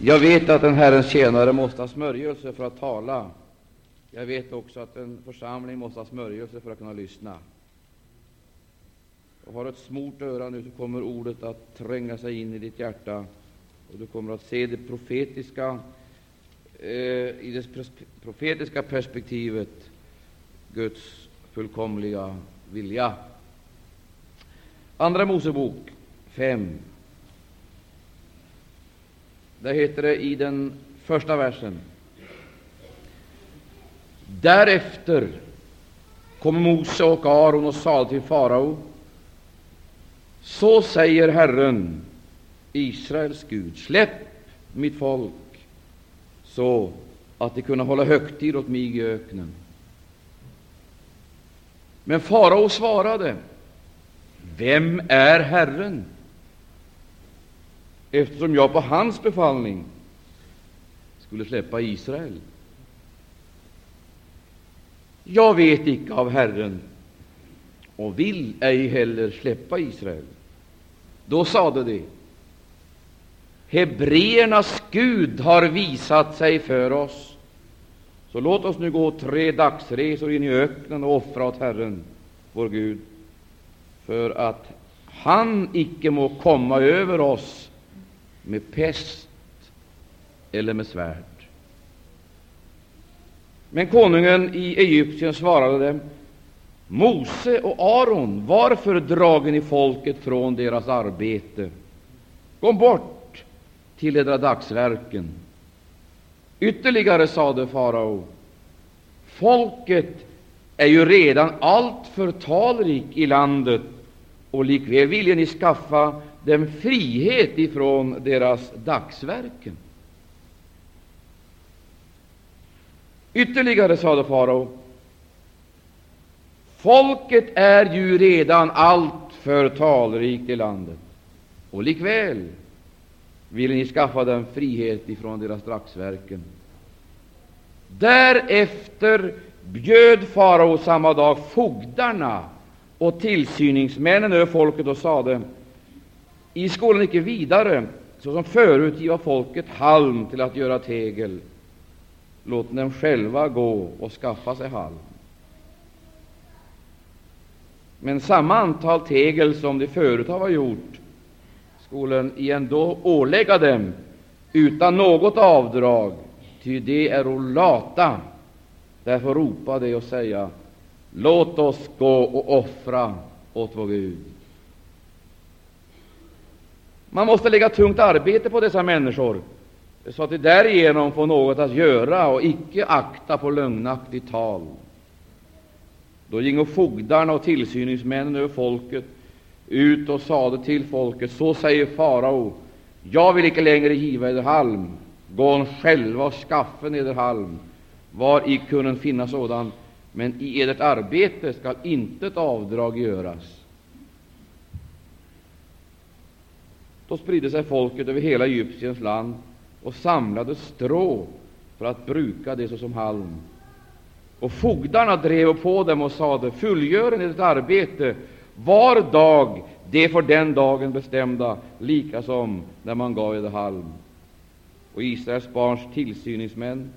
Jag vet att en Herrens tjänare måste ha smörjelse för att tala. Jag vet också att en församling måste ha smörjelse för att kunna lyssna. Och har ett smort öra nu, så kommer ordet att tränga sig in i ditt hjärta, och du kommer att se det profetiska eh, i det profetiska perspektivet, Guds fullkomliga vilja. Andra Mosebok 5. Där heter det i den första versen Därefter kom Mose och Aron och sade till farao Så säger Herren, Israels Gud, släpp mitt folk så att de kunna hålla högtid åt mig i öknen. Men farao svarade, Vem är Herren? Eftersom jag på hans befallning skulle släppa Israel. Jag vet icke av Herren och vill ej heller släppa Israel. Då sade de, Hebreernas Gud har visat sig för oss, så låt oss nu gå tre dagsresor in i öknen och offra åt Herren, vår Gud, för att han icke må komma över oss med pest eller med svärd. Men konungen i Egypten svarade dem, Mose och Aron, varför drager ni folket från deras arbete? Kom bort till edra dagsverken. Ytterligare sade farao, folket är ju redan alltför talrik i landet, och likväl vilja ni skaffa dem frihet ifrån deras dagsverken. Ytterligare sade farao, folket är ju redan alltför talrikt i landet, och likväl vill ni skaffa dem frihet ifrån deras dagsverken. Därefter bjöd farao samma dag fogdarna och tillsyningsmännen över folket och sade, i skolan icke vidare, såsom förut giva folket halm till att göra tegel, låt dem själva gå och skaffa sig halm. Men samma antal tegel som de förut har gjort skolan ändå ålägga dem utan något avdrag, ty de är lata. Därför ropa de och säga, låt oss gå och offra åt vår Gud. Man måste lägga tungt arbete på dessa människor, så att de därigenom får något att göra och icke akta på lögnaktigt tal. Då gingo fogdarna och tillsyningsmännen över folket ut och sade till folket, så säger farao, jag vill icke längre giva eder halm, gå själva och skaffa eder halm, var i kunnen finna sådan, men i edert arbete skall intet avdrag göras. Då spridde sig folket över hela Egyptiens land och samlade strå för att bruka det såsom halm. Och fogdarna drev på dem och sade, fullgör ert arbete var dag det för den dagen bestämda, lika som när man gav eder halm. Och Israels barns tillsyningsmän,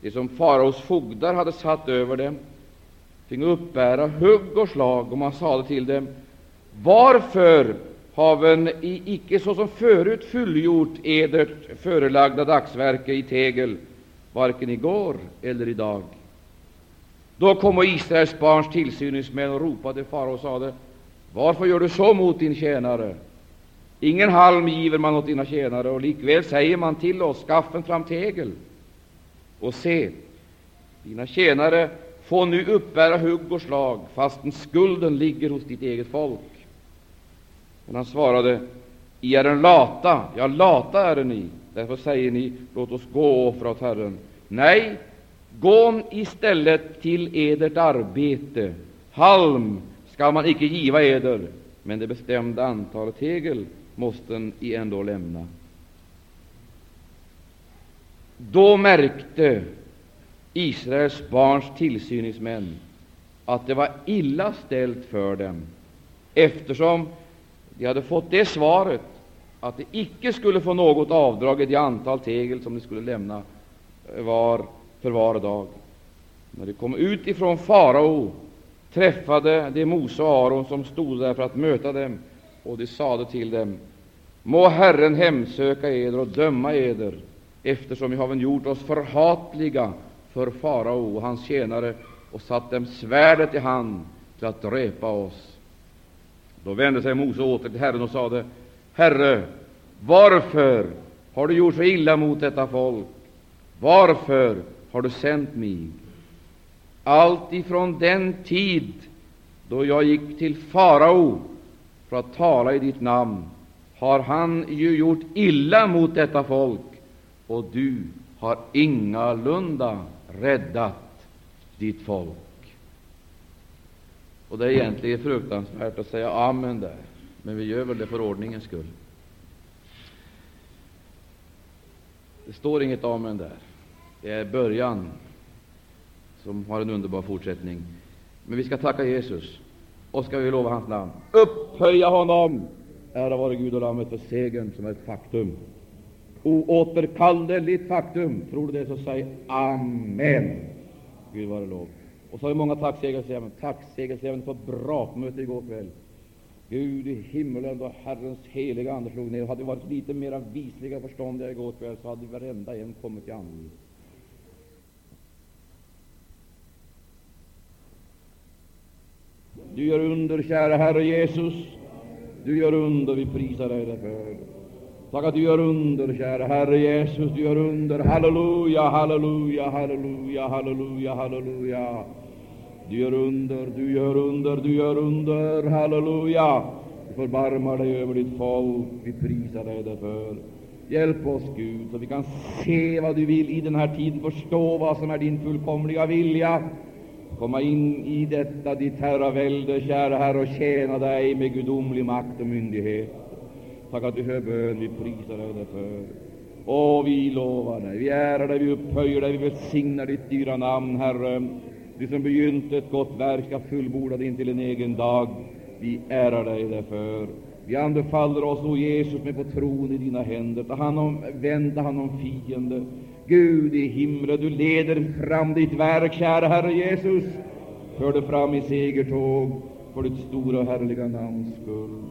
de som faraos fogdar hade satt över dem, fingo uppbära hugg och slag, och man sade till dem, varför haven i icke såsom förut fullgjort edert förelagda dagsverke i tegel, varken igår eller i dag? Då kom Israels barns tillsyningsmän och ropade farao och sade, varför gör du så mot din tjänare? Ingen halm giver man åt dina tjänare, och likväl säger man till oss, skaffen fram tegel. Och se, dina tjänare får nu uppbära hugg och slag, fastän skulden ligger hos ditt eget folk. Men han svarade, I är en lata, ja, lata är ni, därför säger ni, låt oss gå och offra åt Herren. Nej, gå istället till edert arbete. Halm skall man icke giva eder, men det bestämda antalet tegel måste I ändå lämna. Då märkte Israels barns tillsyningsmän att det var illa ställt för dem, eftersom de hade fått det svaret att de icke skulle få något avdrag i det antal tegel som de skulle lämna eh, var för var dag. När de kom ut ifrån farao träffade de Mose och Aron som stod där för att möta dem, och de sade till dem: Må Herren hemsöka eder och döma eder, eftersom ni har gjort oss förhatliga för farao och hans tjänare och satt dem svärdet i hand till att dräpa oss. Då vände sig Mose åter till Herren och sade: Herre, varför har du gjort så illa mot detta folk? Varför har du sänt mig? Allt ifrån den tid då jag gick till farao för att tala i ditt namn har han ju gjort illa mot detta folk, och du har ingalunda räddat ditt folk. Och Det är egentligen fruktansvärt att säga amen där, men vi gör väl det för ordningens skull. Det står inget amen där. Det är början som har en underbar fortsättning. Men vi ska tacka Jesus och ska vi lova hans namn. Upphöja honom! Ära vare Gud och Lammet för segern som är ett faktum. Oåterkalleligt faktum. Tror du det, så säg Amen. Gud vare lov. Och så har vi många tacksägelseämnen. Tacksägelseämnen på brakmöte igår kväll. Gud i himmelen, då Herrens heliga Ande slog ner. Hade vi varit lite mera visliga och förståndiga igår kväll, så hade varenda en kommit till anden. Du gör under, kära Herre Jesus. Du gör under, vi prisar dig därför. Tack att du gör under, kära Herre Jesus. Du gör under. Halleluja, halleluja, halleluja, halleluja, halleluja. Du gör under, du gör under, du gör under. Halleluja. Du förbarmar dig över ditt folk. Vi prisar dig därför. Hjälp oss, Gud, så vi kan se vad du vill i den här tiden, förstå vad som är din fullkomliga vilja komma in i detta ditt herravälde, kära Herre, och tjäna dig med gudomlig makt och myndighet. Tack att du hör bön, vi prisar dig därför. Och vi lovar dig, vi ärar dig, vi upphöjer dig, vi välsignar ditt dyra namn, Herre. Du som begynt ett gott verk att fullborda det intill en egen dag. Vi ärar dig därför. Vi anbefaller oss, o Jesus, med på tron i dina händer. Ta hand om, vända hand om fiende. Gud i himlen, du leder fram ditt verk, kära Herre Jesus. För det fram i segertåg för ditt stora och härliga namns skull.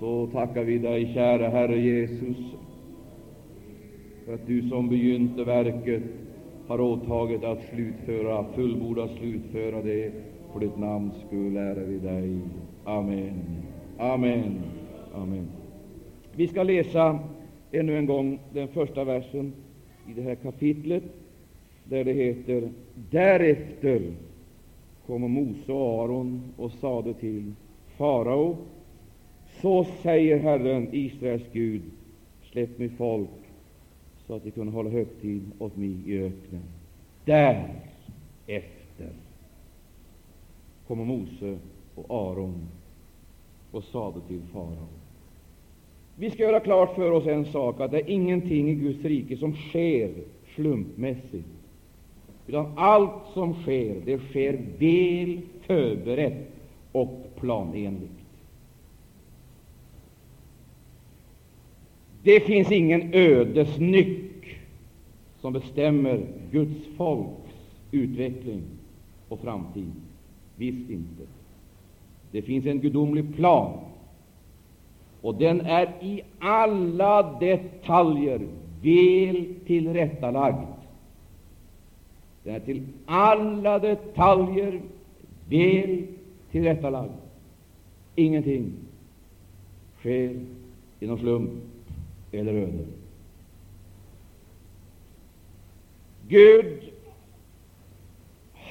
Så tackar vi dig, kära Herre Jesus, för att du som begynte verket har åtagit att slutföra, fullborda, slutföra det. För ditt namns skull ära vi dig. Amen. Amen. Amen. Vi ska läsa ännu en gång den första versen i det här kapitlet, där det heter Därefter kom Mose och Aron och sade till farao Så säger Herren, Israels Gud, släpp mitt folk så att de kunde hålla högtid åt mig i öknen. Därefter kommer Mose och Aron och sade till farao vi ska göra klart för oss en sak, att det är ingenting i Guds rike som sker slumpmässigt, utan allt som sker, det sker väl förberett och planenligt. Det finns ingen ödesnyck som bestämmer Guds folks utveckling och framtid. Visst inte. Det finns en gudomlig plan och den är i alla detaljer väl tillrättalagd. Den är till alla detaljer väl tillrättalagd. Ingenting sker genom slump eller öde. Gud,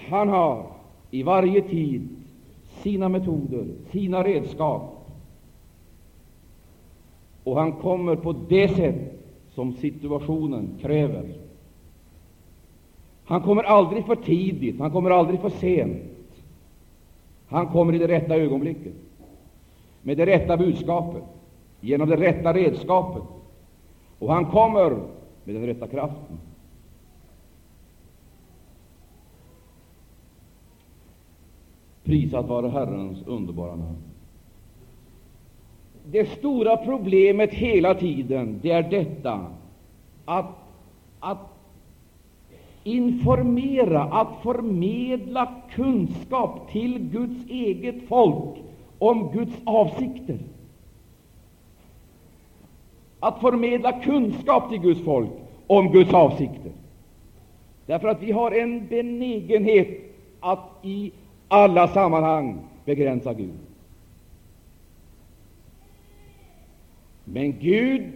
han har i varje tid sina metoder, sina redskap och han kommer på det sätt som situationen kräver. Han kommer aldrig för tidigt, han kommer aldrig för sent. Han kommer i det rätta ögonblicket, med det rätta budskapet, genom det rätta redskapet, och han kommer med den rätta kraften. Prisat vare Herrens underbara namn. det stora problemet hela tiden, det är detta att, att informera, att förmedla kunskap till Guds eget folk om Guds avsikter. Att förmedla kunskap till Guds folk om Guds avsikter. Därför att vi har en benägenhet att i alla sammanhang begränsa Gud. Men Gud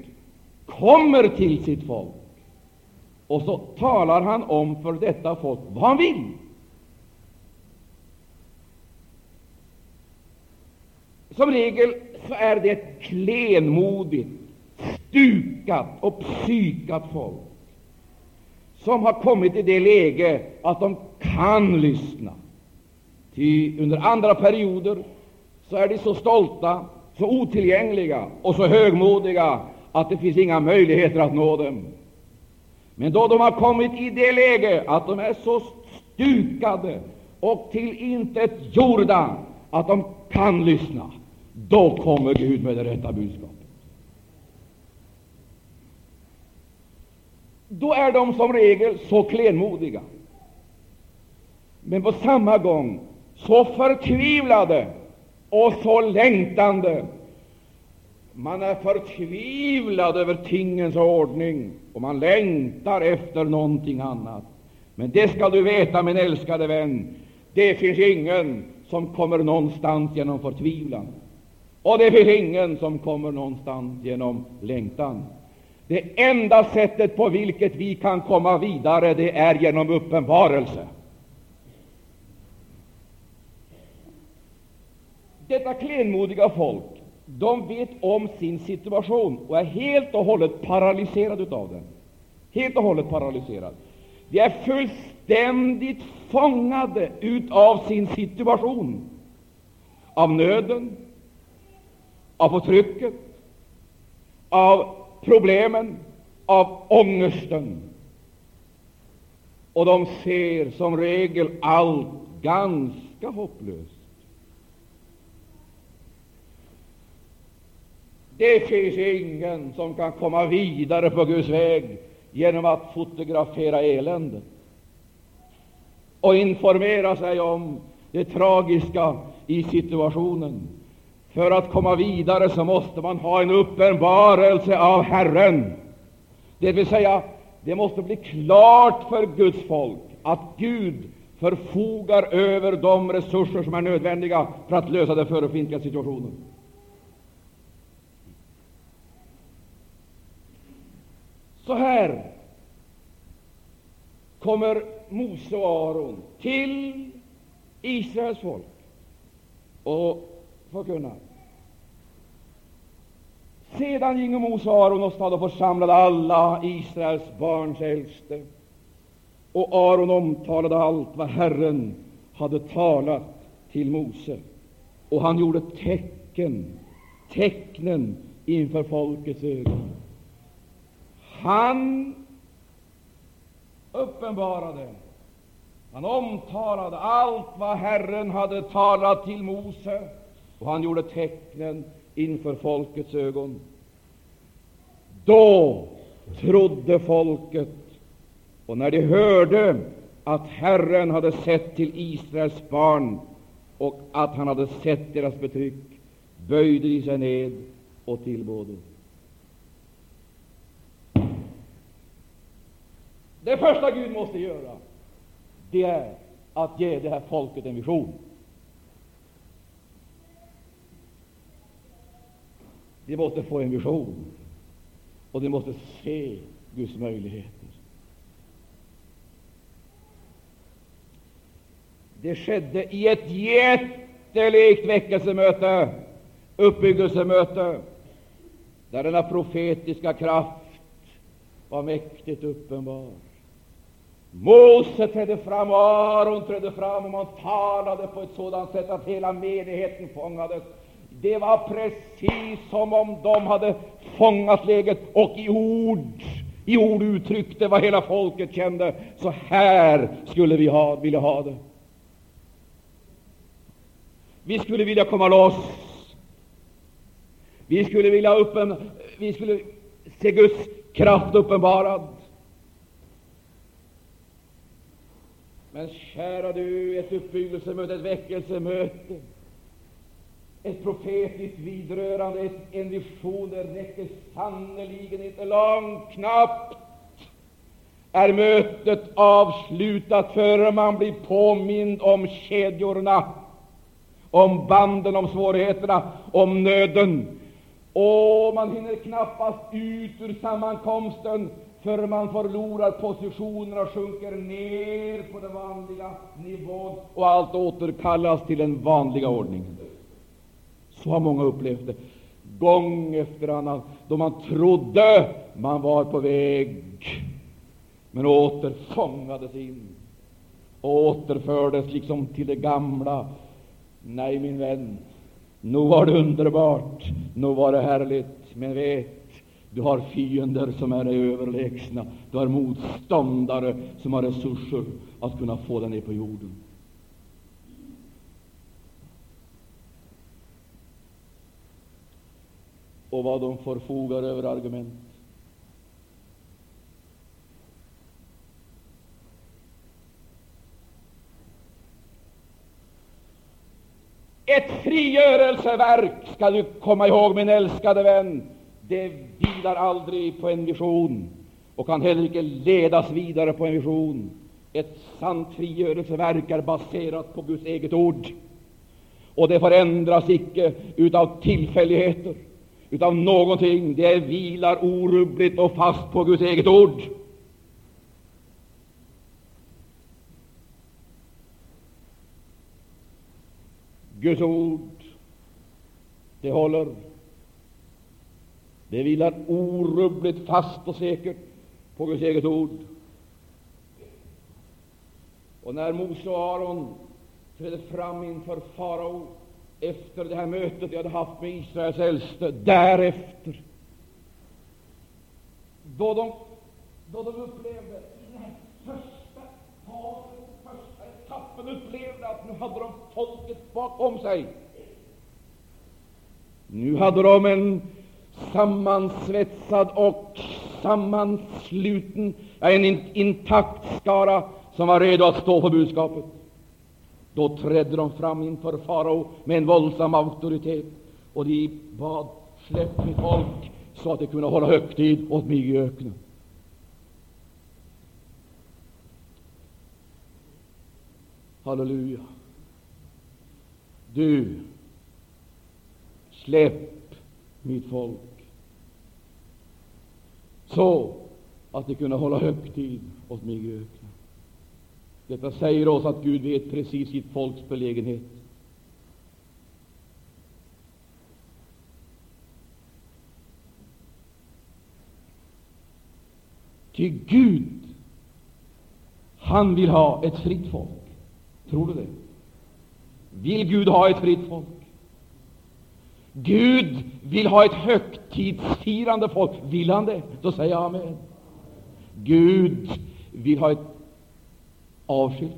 kommer till sitt folk, och så talar han om för detta folk vad han vill. Som regel så är det ett klenmodigt, stukat och psykat folk som har kommit i det läge att de kan lyssna. Ty under andra perioder så är de så stolta, så otillgängliga och så högmodiga att det finns inga möjligheter att nå dem. Men då de har kommit i det läge att de är så stukade och till intet gjorda att de kan lyssna, då kommer Gud med det rätta budskapet. Då är de som regel så klenmodiga, men på samma gång så förtvivlade och så längtande. Man är förtvivlad över tingens ordning, och man längtar efter någonting annat. Men det skall du veta, min älskade vän, det finns ingen som kommer någonstans genom förtvivlan, och det finns ingen som kommer någonstans genom längtan. Det enda sättet på vilket vi kan komma vidare, det är genom uppenbarelse. Detta klenmodiga folk, de vet om sin situation och är helt och hållet paralyserade av den. Helt och hållet paralyserad. De är fullständigt fångade av sin situation, av nöden, av förtrycket, av problemen, av ångesten. Och de ser som regel allt ganska hopplöst. Det finns ingen som kan komma vidare på Guds väg genom att fotografera eländet och informera sig om det tragiska i situationen. För att komma vidare så måste man ha en uppenbarelse av Herren. Det vill säga, det måste bli klart för Guds folk att Gud förfogar över de resurser som är nödvändiga för att lösa den förefintliga situationen. Så här kommer Mose och Aron till Israels folk och förkunna. Sedan gingo Mose och Aron och stad och församlade alla Israels barns äldste. Och Aron omtalade allt vad Herren hade talat till Mose. Och han gjorde tecken, tecknen inför folkets ögon. Han uppenbarade, han omtalade allt vad Herren hade talat till Mose, och han gjorde tecknen inför folkets ögon. Då trodde folket, och när de hörde att Herren hade sett till Israels barn och att han hade sett deras betryck, böjde de sig ned och tillbad. Det första Gud måste göra, det är att ge det här folket en vision. De måste få en vision, och de måste se Guds möjligheter. Det skedde i ett jättelikt väckelsemöte, uppbyggelsemöte, där denna profetiska kraft var mäktigt uppenbar. Mose trädde fram, Aron trädde fram, och man talade på ett sådant sätt att hela menigheten fångades. Det var precis som om de hade fångat läget och i ord, i ord uttryckte vad hela folket kände. Så här skulle vi ha, vilja ha det. Vi skulle vilja komma loss. Vi skulle vilja uppen, vi skulle se Guds kraft uppenbarad. Men kära du, ett uppbyggelsemöte, ett väckelsemöte, ett profetiskt vidrörande, en vision, det räcker sannerligen inte långt. Knappt är mötet avslutat förrän man blir påmind om kedjorna, om banden, om svårigheterna, om nöden. Och man hinner knappast ut ur sammankomsten för man förlorar positionerna och sjunker ner på den vanliga nivån och allt återkallas till den vanliga ordningen. Så har många upplevt det, gång efter annan, då man trodde man var på väg, men åter fångades in, återfördes liksom till det gamla. Nej, min vän, nog var det underbart, nog var det härligt, men vet du har fiender som är överlägsna. Du har motståndare som har resurser att kunna få dig ner på jorden. Och vad de förfogar över argument. Ett frigörelseverk skall du komma ihåg, min älskade vän. Det vilar aldrig på en vision och kan heller inte ledas vidare på en vision. Ett sant frigörelseverk är baserat på Guds eget ord, och det förändras icke utav tillfälligheter, utav någonting. Det vilar orubbligt och fast på Guds eget ord. Guds ord, det håller. Det vilar orubbligt fast och säkert på Guds eget ord. Och när Mose och Aron trädde fram inför farao efter det här mötet jag hade haft med Israels äldste, därefter, då de, då de upplevde i den här första fasen, första etappen, upplevde att nu hade de folket bakom sig. Nu hade de en sammansvetsad och sammansluten, en intakt skara som var redo att stå för budskapet. Då trädde de fram inför farao med en våldsam auktoritet, och de bad släpp mitt folk så att de kunde hålla högtid åt mig i öknen. Halleluja. Du, släpp mitt folk så att de kunde hålla högtid åt mig i öknen. Detta säger oss att Gud vet precis sitt folks belägenhet. Ty Gud, han vill ha ett fritt folk. Tror du det? Vill Gud ha ett fritt folk? Gud vill ha ett högtidsfirande folk. Vill han det? Då säger jag amen. Gud vill ha ett avskilt.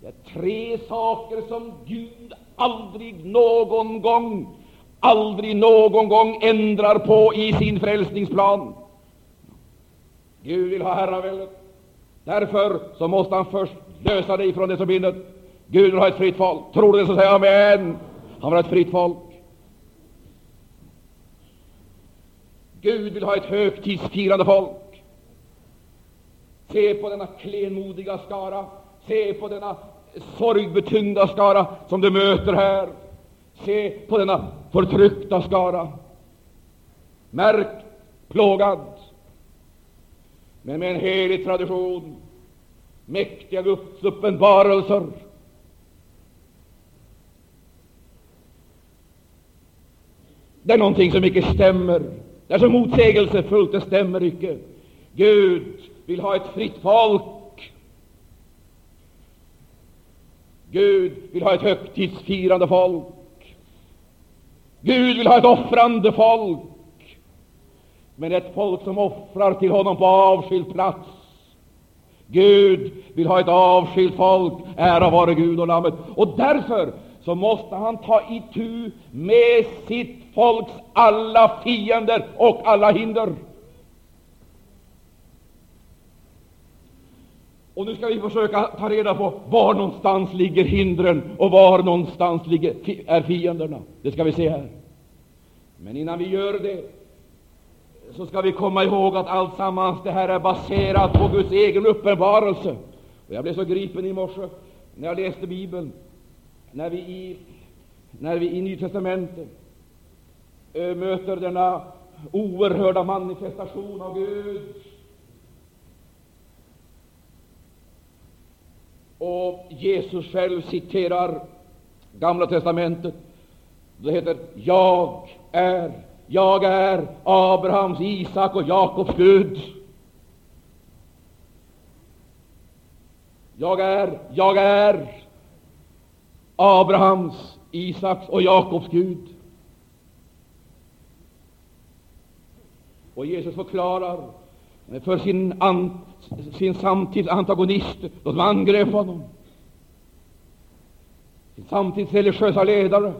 Det är tre saker som Gud aldrig någon gång, aldrig någon gång ändrar på i sin frälsningsplan. Gud vill ha herraväldet. Därför så måste han först lösa dig från det som binder. Gud vill ha ett fritt folk. Tror du det, så säg amen. Han vill ha ett fritt folk. Gud vill ha ett högtidsfirande folk. Se på denna klenmodiga skara. Se på denna sorgbetyngda skara som du möter här. Se på denna förtryckta skara. Märk, plågad, men med en helig tradition, mäktiga Guds uppenbarelser Det är någonting som icke stämmer. Det är så motsägelsefullt, det stämmer icke. Gud vill ha ett fritt folk. Gud vill ha ett högtidsfirande folk. Gud vill ha ett offrande folk, men ett folk som offrar till honom på avskild plats. Gud vill ha ett avskilt folk, ära vare Gud och Lammet. Och därför så måste han ta itu med sitt folks alla fiender och alla hinder. Och nu ska vi försöka ta reda på var någonstans ligger hindren och var någonstans ligger, är fienderna. Det ska vi se här. Men innan vi gör det så ska vi komma ihåg att allt sammans det här är baserat på Guds egen uppenbarelse. Och jag blev så gripen i morse när jag läste Bibeln, när vi i, när vi i Nytestamentet eh, möter denna oerhörda manifestation av Gud. Och Jesus själv citerar Gamla testamentet. Det heter ”Jag är, jag är Abrahams, Isak och Jakobs Gud”. Jag är, jag är Abrahams, Isaks och Jakobs Gud. Och Jesus förklarar för sin, an, sin samtids antagonister, de som angrep honom, sin samtids religiösa ledare.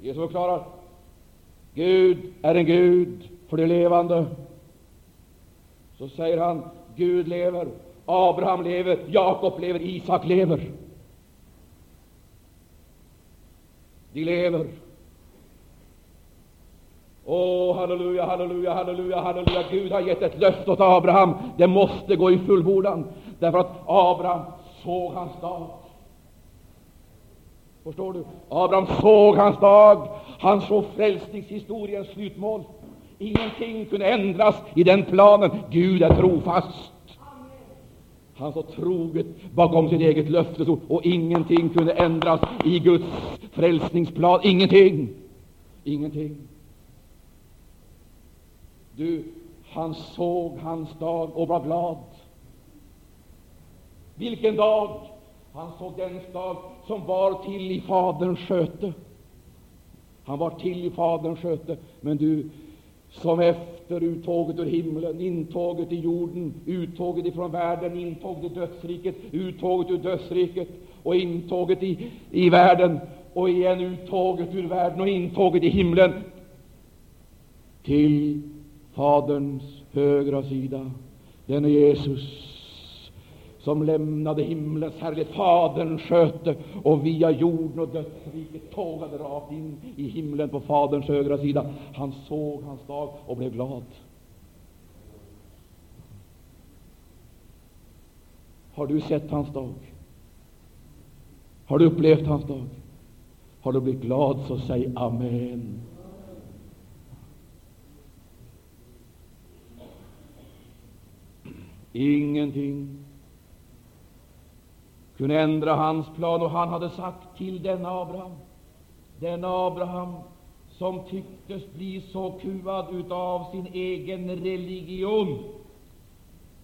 Jesus förklarar Gud är en Gud för de levande. Så säger han Gud lever, Abraham lever, Jakob lever, Isak lever. De lever. Åh, oh, halleluja, halleluja, halleluja, halleluja. Gud har gett ett löfte åt Abraham. Det måste gå i fullbordan, därför att Abraham såg hans dag. Förstår du? Abraham såg hans dag. Han såg frälsningshistoriens slutmål. Ingenting kunde ändras i den planen. Gud är trofast. Han såg troget bakom sitt eget löftesord, och ingenting kunde ändras i Guds frälsningsplan. Ingenting. Ingenting. Du, han såg hans dag och var glad. Vilken dag? Han såg den dag som var till i Faderns sköte. Han var till i Faderns sköte, men du, som efter uttåget ur himlen, intåget i jorden, uttåget ifrån världen, intåget i dödsriket, uttåget ur dödsriket och intåget i, i världen, och igen uttåget ur världen och intåget i himlen till Faderns högra sida. Denne Jesus som lämnade himlens härlighet, Fadern sköte och via jorden och dödsriket tågade rakt in i himlen på Faderns högra sida. Han såg hans dag och blev glad. Har du sett hans dag? Har du upplevt hans dag? Har du blivit glad, så säg Amen. Ingenting kunde ändra hans plan, och han hade sagt till denna Abraham, denna Abraham som tycktes bli så kuvad utav sin egen religion,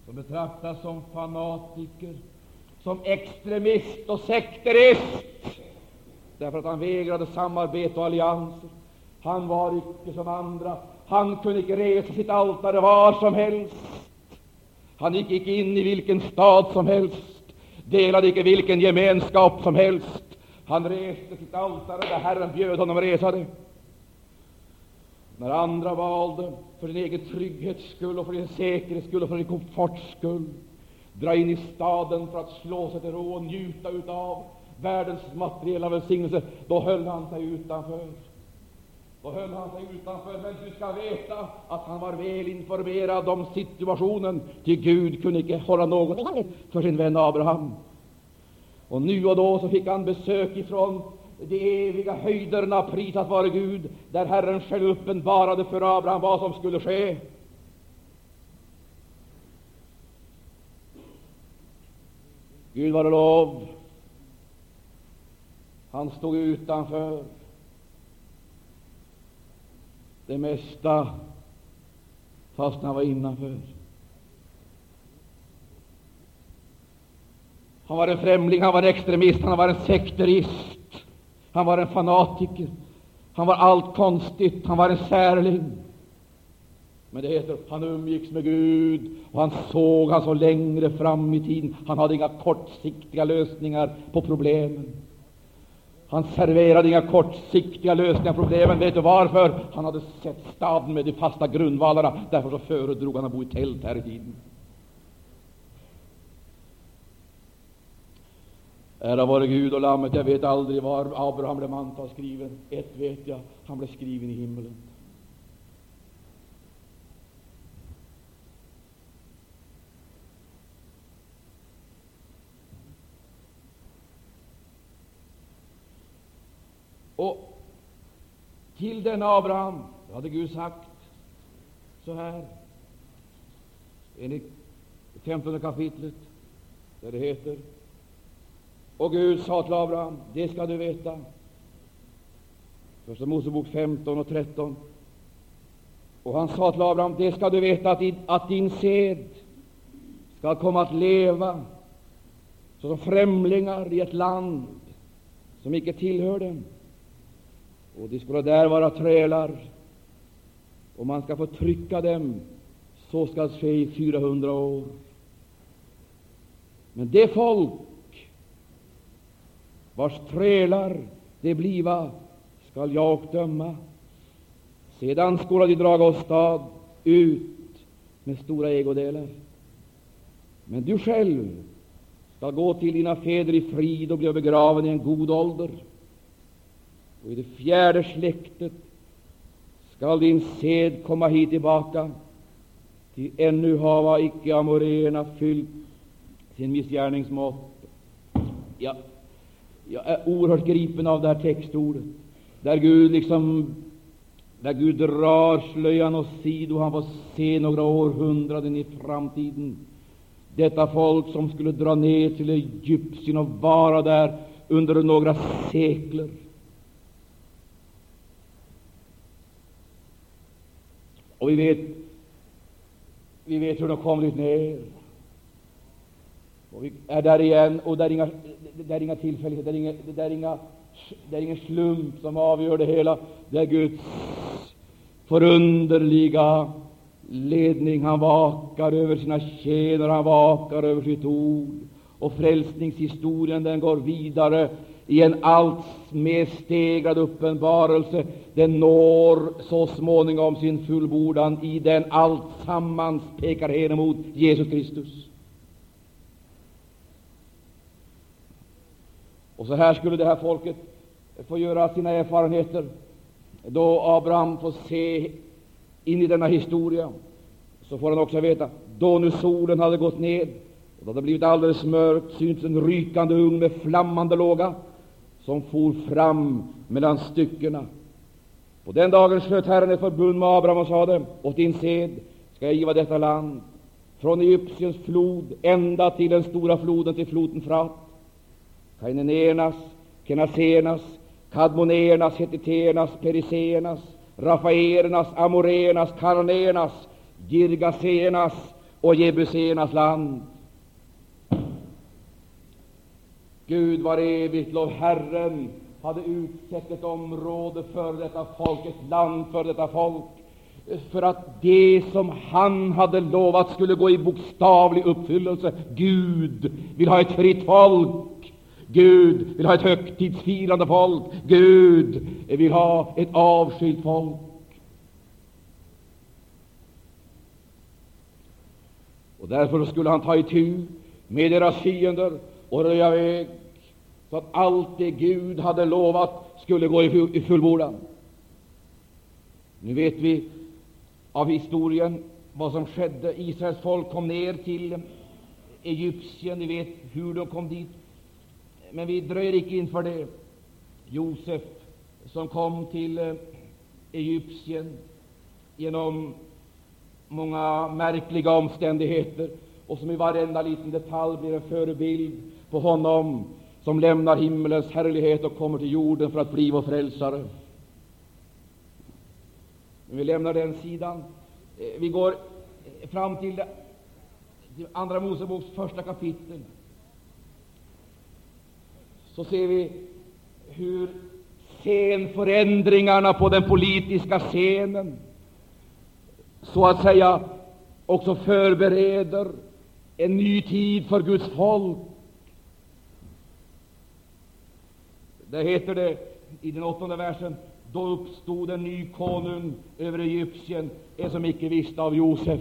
som betraktas som fanatiker, som extremist och sekterist, därför att han vägrade samarbete och allianser. Han var icke som andra. Han kunde icke resa sitt altare var som helst. Han gick icke in i vilken stad som helst, delade icke vilken gemenskap som helst. Han reste sitt altare där Herren bjöd honom resa det. När andra valde för sin egen trygghets skull och för sin säkerhets skull och för sin komforts skull dra in i staden för att slå sig till ro och njuta utav världens materiella välsignelse, då höll han sig utanför. Då höll han sig utanför, men du ska veta att han var väl informerad om situationen, till Gud kunde icke hålla något hemligt för sin vän Abraham. Och nu och då så fick han besök ifrån de eviga höjderna, prisat vare Gud, där Herren själv uppenbarade för Abraham vad som skulle ske. Gud var lov. Han stod utanför det mesta, fast han var innanför. Han var en främling, han var en extremist, han var en sekterist, han var en fanatiker, han var allt konstigt, han var en särling. Men det heter han umgicks med Gud och han såg han så längre fram i tiden. Han hade inga kortsiktiga lösningar på problemen. Han serverade inga kortsiktiga lösningar på problemen. Vet du varför? Han hade sett staden med de fasta grundvalarna. Därför så föredrog han att bo i tält här i tiden. Ära vare Gud och Lammet. Jag vet aldrig var Abraham blev mantalsskriven. Ett vet jag, han blev skriven i himmelen. Och till denna Abraham hade Gud sagt så här, enligt 15 kapitlet, där det heter Och Gud sa till Abraham, det ska du veta. Första Mosebok 15 och 13. Och han sa till Abraham, det ska du veta att, att din sed ska komma att leva såsom främlingar i ett land som icke tillhör dem och de skulle där vara trälar, och man ska få trycka dem. Så skall ske i 400 år. Men det folk vars trälar det bliva, skall jag döma. Sedan skola de draga åstad ut med stora ägodelar. Men du själv skall gå till dina fäder i frid och bli begraven i en god ålder och i det fjärde släktet skall din sed komma hit tillbaka, ty ännu hava icke amoréerna fyllt sin missgärningsmått. Ja, jag är oerhört gripen av det här textordet, där Gud liksom där Gud drar slöjan åsido, han får se några århundraden i framtiden. Detta folk som skulle dra ner till Egypten och vara där under några sekler. Och vi vet, vi vet hur de kommer ut ner. Och vi är där igen, och det är inga, det är inga tillfälligheter, det är, inga, det, är inga, det är ingen slump som avgör det hela. Det är Guds förunderliga ledning. Han vakar över sina tjänare, han vakar över sitt ord. Och frälsningshistorien den går vidare i en allt mer stegrad uppenbarelse. Den når så småningom sin fullbordan i den alltsammans pekar hen emot Jesus Kristus. Och så här skulle det här folket få göra sina erfarenheter då Abraham får se in i denna historia. Så får han också veta, då nu solen hade gått ned och det hade blivit alldeles mörkt, syntes en rykande ugn med flammande låga som for fram mellan styckena. På den dagen slöt Herren ett förbund med Abraham och sade, åt din sed ska jag giva detta land, från Egyptiens flod ända till den stora floden, till floden Frat. Kainenernas, Kenaseernas, Kadmoneernas, Hetiternas, Periseernas, Rafaernas, Amoreernas, Karanernas, Girgaseernas och Jebuseernas land. Gud var evigt lov. Herren hade utsett ett område för detta folk, ett land för detta folk, för att det som han hade lovat skulle gå i bokstavlig uppfyllelse. Gud vill ha ett fritt folk. Gud vill ha ett högtidsfirande folk. Gud vill ha ett avskilt folk. Och därför skulle han ta itu med deras fiender och röja väg så att allt det Gud hade lovat skulle gå i fullbordan. Nu vet vi av historien vad som skedde. Israels folk kom ner till Egypten. Ni vet hur de kom dit. Men vi dröjer icke inför det. Josef, som kom till eh, Egypten genom många märkliga omständigheter och som i varenda liten detalj blir en förebild på honom som lämnar himmelens härlighet och kommer till jorden för att bli vår frälsare. Men vi lämnar den sidan. Eh, vi går fram till Andra Moseboks första kapitel. Så ser vi hur scenförändringarna på den politiska scenen så att säga också förbereder en ny tid för Guds folk. Där heter det i den åttonde versen då uppstod en ny konung över Egypten, en som icke visste av Josef.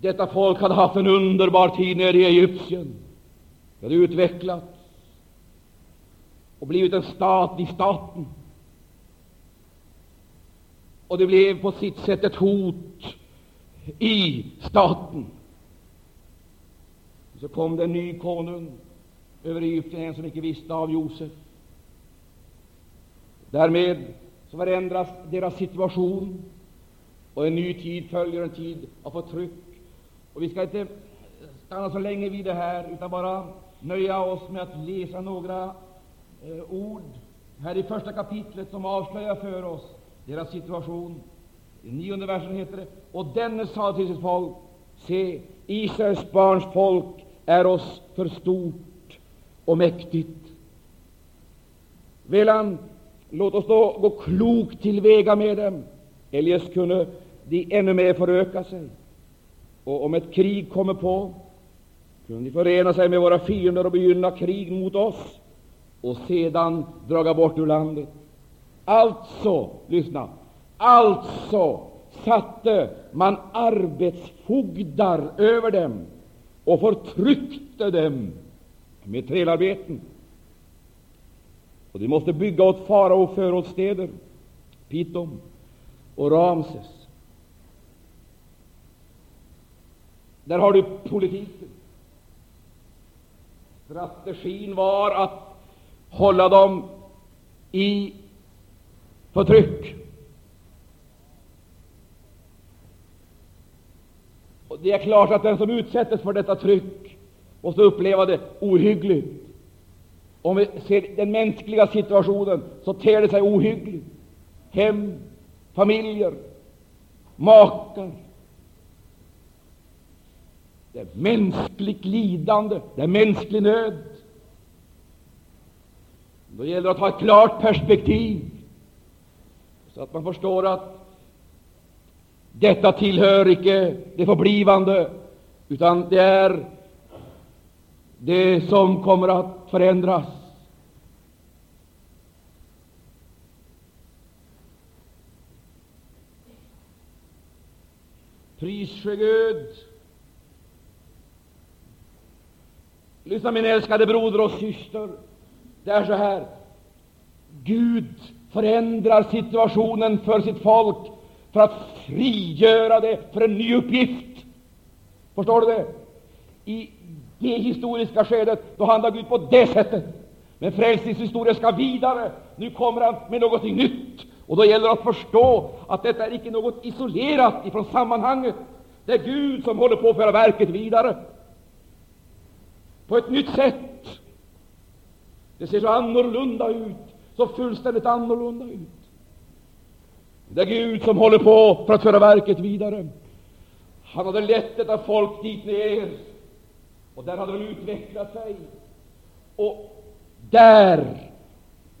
Detta folk hade haft en underbar tid nere i Egypten. Det hade utvecklats och blivit en stat i staten. Och det blev på sitt sätt ett hot i staten. Så kom det en ny konung över Egypten, en som icke visste av Josef. Därmed så förändras deras situation, och en ny tid följer, en tid av förtryck. Och vi ska inte stanna så länge vid det här, utan bara nöja oss med att läsa några eh, ord här i första kapitlet som avslöjar för oss deras situation. I nionde versen heter det Och denne sa till sitt folk, se, Israels barns folk är oss för stort och mäktigt. Velan, låt oss då gå klokt tillväga med dem, eljest kunde de ännu mer föröka sig. Och om ett krig kommer på, kunde de förena sig med våra fiender och begynna krig mot oss och sedan draga bort ur landet. Alltså, lyssna, alltså satte man arbetsfogdar över dem och förtryckte dem med trälarbeten. Och de måste bygga åt farao förrådsstäder, Pitom och Ramses. Där har du politiken. Strategin var att hålla dem i förtryck. Det är klart att den som utsätts för detta tryck måste uppleva det ohyggligt. Om vi ser den mänskliga situationen, så ter det sig ohyggligt. Hem, familjer, makar. Det är mänskligt lidande, det är mänsklig nöd. Då gäller det att ha ett klart perspektiv, så att man förstår att detta tillhör icke det förblivande, utan det är det som kommer att förändras. Pris Gud. Lyssna, min älskade broder och syster. Det är så här. Gud förändrar situationen för sitt folk för att frigöra det för en ny uppgift. Förstår du det? I det historiska skedet då handlar Gud på det sättet. Men frälsningshistorien ska vidare. Nu kommer han med något nytt. Och då gäller det att förstå att detta är icke något isolerat ifrån sammanhanget. Det är Gud som håller på att föra verket vidare på ett nytt sätt. Det ser så annorlunda ut, så fullständigt annorlunda ut. Det är Gud som håller på för att föra verket vidare. Han hade lett detta folk dit ner, och där hade de utvecklat sig. Och där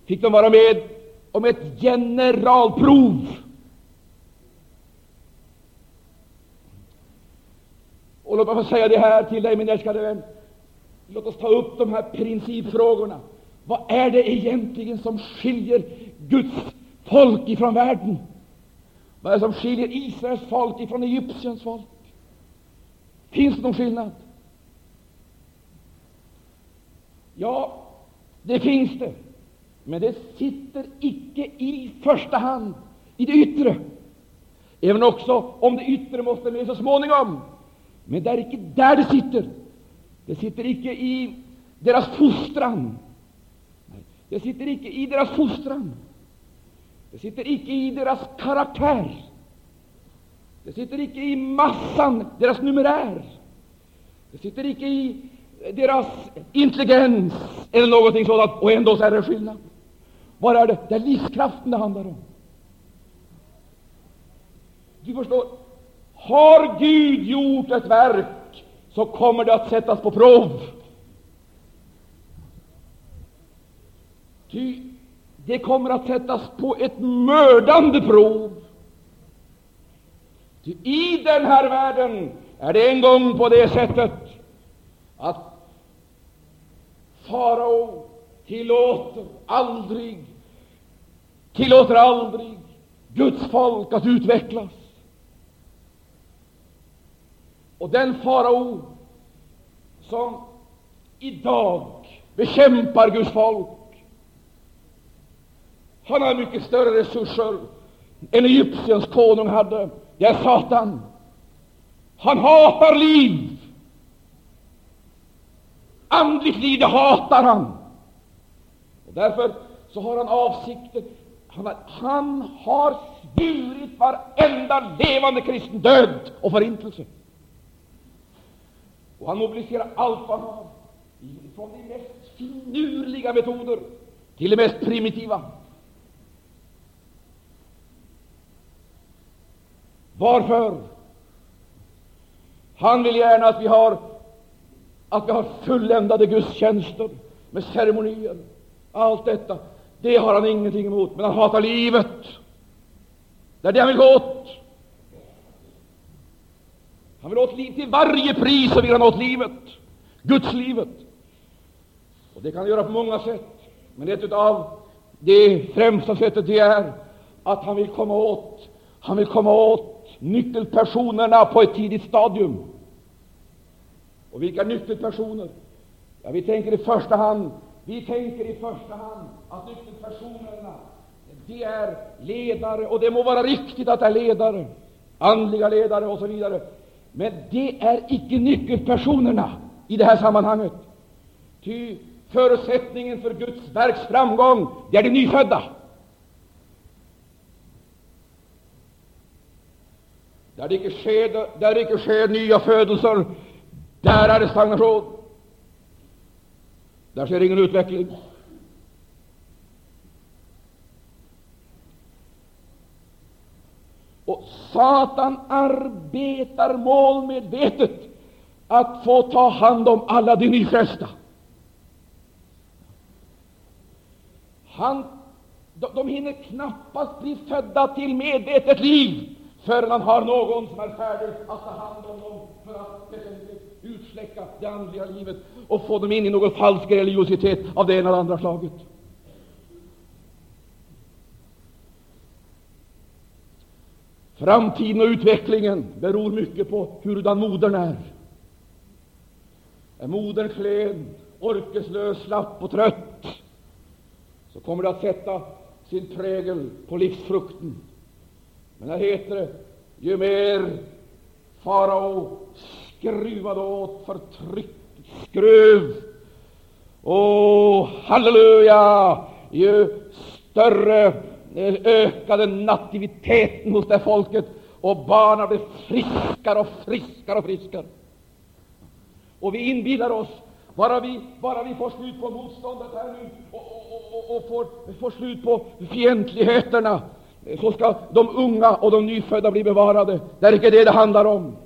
fick de vara med om ett generalprov. Och låt mig få säga det här till dig, min älskade vän. Låt oss ta upp de här principfrågorna. Vad är det egentligen som skiljer Guds folk ifrån världen? Vad är det som skiljer Israels folk ifrån Egyptiens folk? Finns det någon skillnad? Ja, det finns det. Men det sitter icke i första hand i det yttre, även också om det yttre måste med så småningom. Men det är icke där det sitter. Det sitter icke i deras fostran. Det sitter icke i deras fostran. Det sitter icke i deras karaktär. Det sitter icke i massan, deras numerär. Det sitter icke i deras intelligens eller någonting sådant, och ändå så är det skillnad. Vad är det? Det är livskraften det handlar om. Du förstår, har Gud gjort ett verk, så kommer det att sättas på prov. Ty det kommer att sättas på ett mördande prov. Ty i den här världen är det en gång på det sättet att farao tillåter aldrig, tillåter aldrig Guds folk att utvecklas. Och den farao som idag bekämpar Guds folk, han har mycket större resurser än Egyptiens konung hade. Det är Satan. Han hatar liv. Andligt liv, det hatar han. Och därför så har han avsikter. Han har, han har svurit varenda levande kristen död och förintelse. Och han mobiliserar allt vad han har, från de mest finurliga metoder till de mest primitiva. Varför? Han vill gärna att vi har att vi har fulländade gudstjänster med ceremonier. Allt detta, det har han ingenting emot, men han hatar livet. Det är det han vill gå åt. Han vill åt livet till varje pris, så vill han åt livet, Gudslivet. Och det kan han göra på många sätt, men ett av det främsta sättet det är att han vill komma åt, han vill komma åt nyckelpersonerna på ett tidigt stadium. Och vilka nyckelpersoner? Ja, vi tänker i första hand vi tänker i första hand att nyckelpersonerna de är ledare, och det må vara riktigt att det är ledare, andliga ledare och så vidare. Men det är icke nyckelpersonerna i det här sammanhanget. Ty förutsättningen för Guds verks framgång, det är de nyfödda. Där det icke sker, där det icke sker nya födelser, där är det stagnation. Där sker ingen utveckling. Och Satan arbetar målmedvetet att få ta hand om alla de nyfrälsta. Han, de, de hinner knappast bli födda till medvetet liv förrän han har någon som är färdig att ta hand om dem för att utsläcka det andliga livet och få dem in i någon falsk religiositet av det ena eller andra slaget. Framtiden och utvecklingen beror mycket på hurudan modern är. Är modern klen, orkeslös, slapp och trött, så kommer det att sätta sin prägel på livsfrukten. Men här heter det, ju mer farao skruvade åt förtryck, skruv, och halleluja, ju större eh, ökade nativiteten hos det folket, och barnen blev friskare och friskare och friskare. Och vi inbillar oss, bara vi, bara vi får slut på motståndet här nu och, och, och, och får, får slut på fientligheterna, så ska de unga och de nyfödda bli bevarade. Det är icke det det handlar om.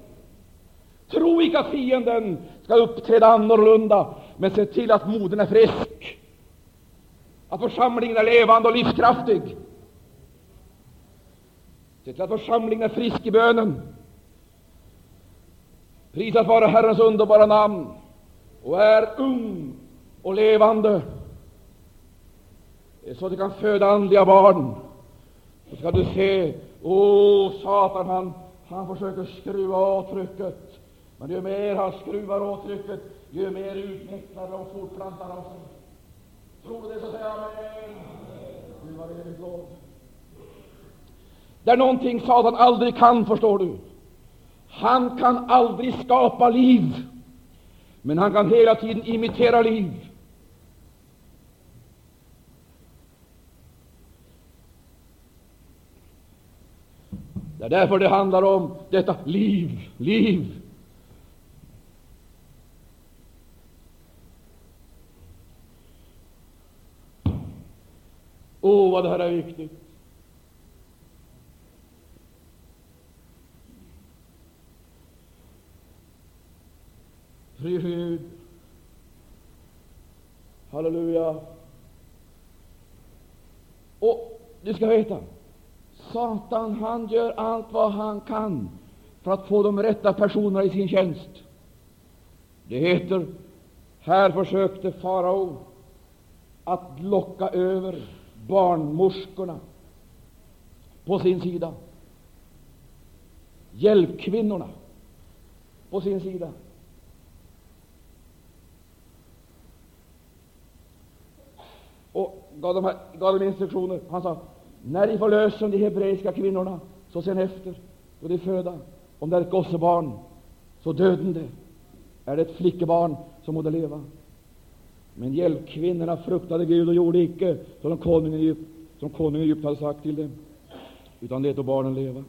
Tro icke att fienden ska uppträda annorlunda, men se till att modern är frisk, att församlingen är levande och livskraftig. Se till att församlingen är frisk i bönen. Prisat vare Herrens underbara namn och är ung och levande, så att de kan föda andliga barn. Så ska du se, åh, Satan, han, han försöker skruva av trycket. Men ju mer han skruvar åt trycket, ju mer utvecklar och fortplantar han sig. Tror du det, så säg amen. Gud var evigt lov. Det är någonting Satan aldrig kan, förstår du. Han kan aldrig skapa liv, men han kan hela tiden imitera liv. Det är därför det handlar om detta liv, liv. Åh, oh, vad det här är viktigt! Fri Gud. Halleluja. Och du ska veta, Satan han gör allt vad han kan för att få de rätta personerna i sin tjänst. Det heter Här försökte farao att locka över barnmorskorna på sin sida, hjälpkvinnorna på sin sida. Och gav dem, gav dem instruktioner. Han sa när de förlöser de hebreiska kvinnorna, så sen efter, då de föda, om det är ett gossebarn, så döden det. Är det ett flickebarn, så må det leva. Men hjälpkvinnorna fruktade Gud och gjorde icke som konungen i Egypt, som konungen i Egypt hade sagt till dem, utan lät barnen leva.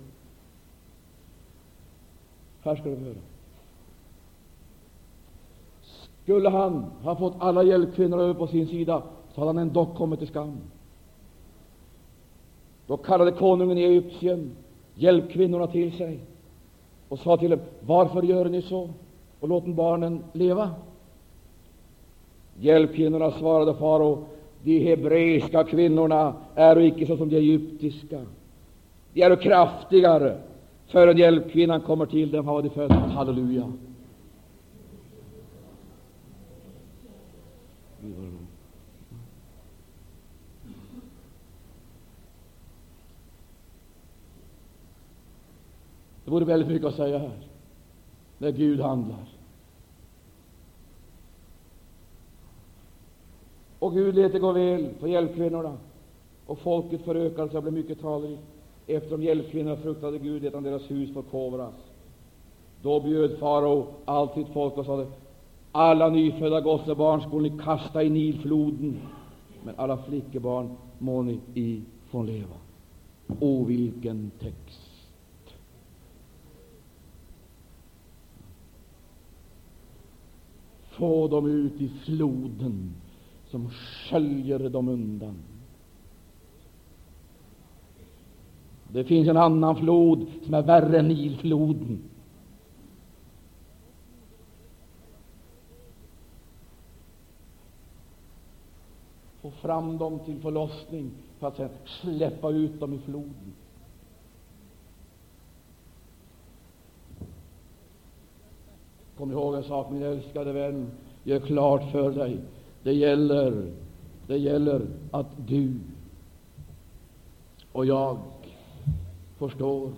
Här ska du höra. Skulle han ha fått alla hjälpkvinnor över på sin sida, så hade han ändå kommit till skam. Då kallade konungen i Egypten hjälpkvinnorna till sig och sa till dem, varför gör ni så och låter barnen leva? Hjälpkvinnorna svarade farao, de hebreiska kvinnorna är icke såsom de egyptiska. De är kraftigare. Förrän hjälpkvinnan kommer till dem har de fött. Halleluja. Det vore väldigt mycket att säga här, när Gud handlar. Och Gud lät det gå väl för hjälpkvinnorna, och folket förökade sig och blev mycket talrikt. Eftersom hjälpkvinnorna fruktade Gud, lät han deras hus förkovras. Då bjöd farao allt sitt folk och sade, alla nyfödda gossebarn skulle ni kasta i Nilfloden, men alla flickebarn må ni i få leva. O, vilken text! Få dem ut i floden som sköljer dem undan. Det finns en annan flod som är värre än Nilfloden. Få fram dem till förlossning för att sedan släppa ut dem i floden. Kom ihåg en sak, min älskade vän. Gör klart för dig, det gäller, det gäller att du och jag förstår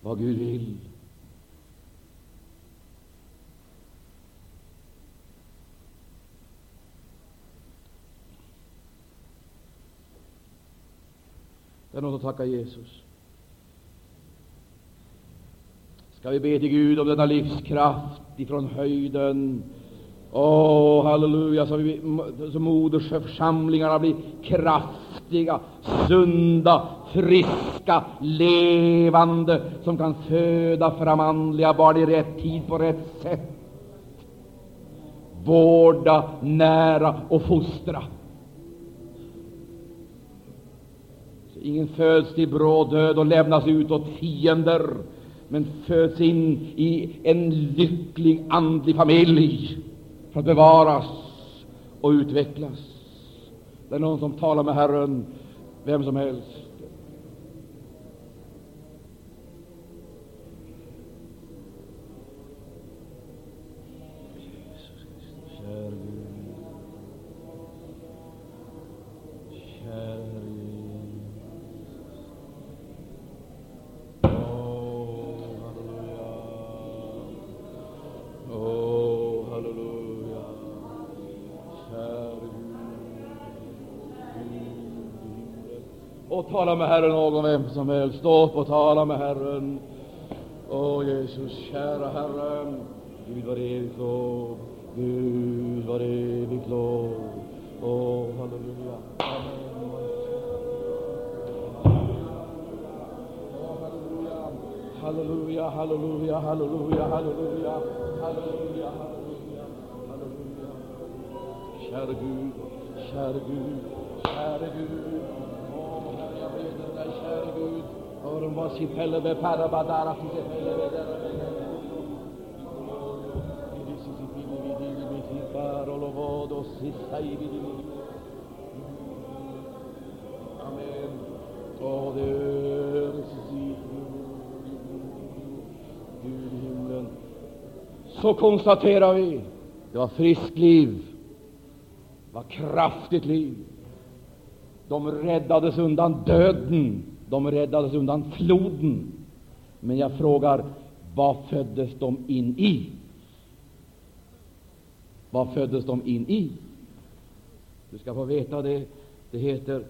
vad Gud vill. Det är något att tacka Jesus. Ska vi be till Gud om denna livskraft ifrån höjden? Åh, oh, halleluja, så, vi, så modersförsamlingarna blir kraftiga, sunda, friska, levande, som kan föda fram andliga barn i rätt tid, på rätt sätt. Vårda, nära och fostra. Så ingen föds till bråd död och lämnas ut åt fiender men föds in i en lycklig andlig familj för att bevaras och utvecklas. Det är någon som talar med Herren, vem som helst. Med Herren någon vem som helst. Stå upp och tala med Herren. Åh Jesus, kära Herre, Gud var evigt lov, Gud var evigt lov. Åh, halleluja. Halleluja, halleluja, halleluja, halleluja, halleluja, halleluja, halleluja. Käre Gud, käre Gud, käre Gud. Be dara be Amen. Åh, det Gud i himlen. Så konstaterar vi Det var friskt liv. Det var kraftigt liv. De räddades undan döden. De räddades undan floden. Men jag frågar, vad föddes de in i? Vad föddes de in i? Du ska få veta det. Det heter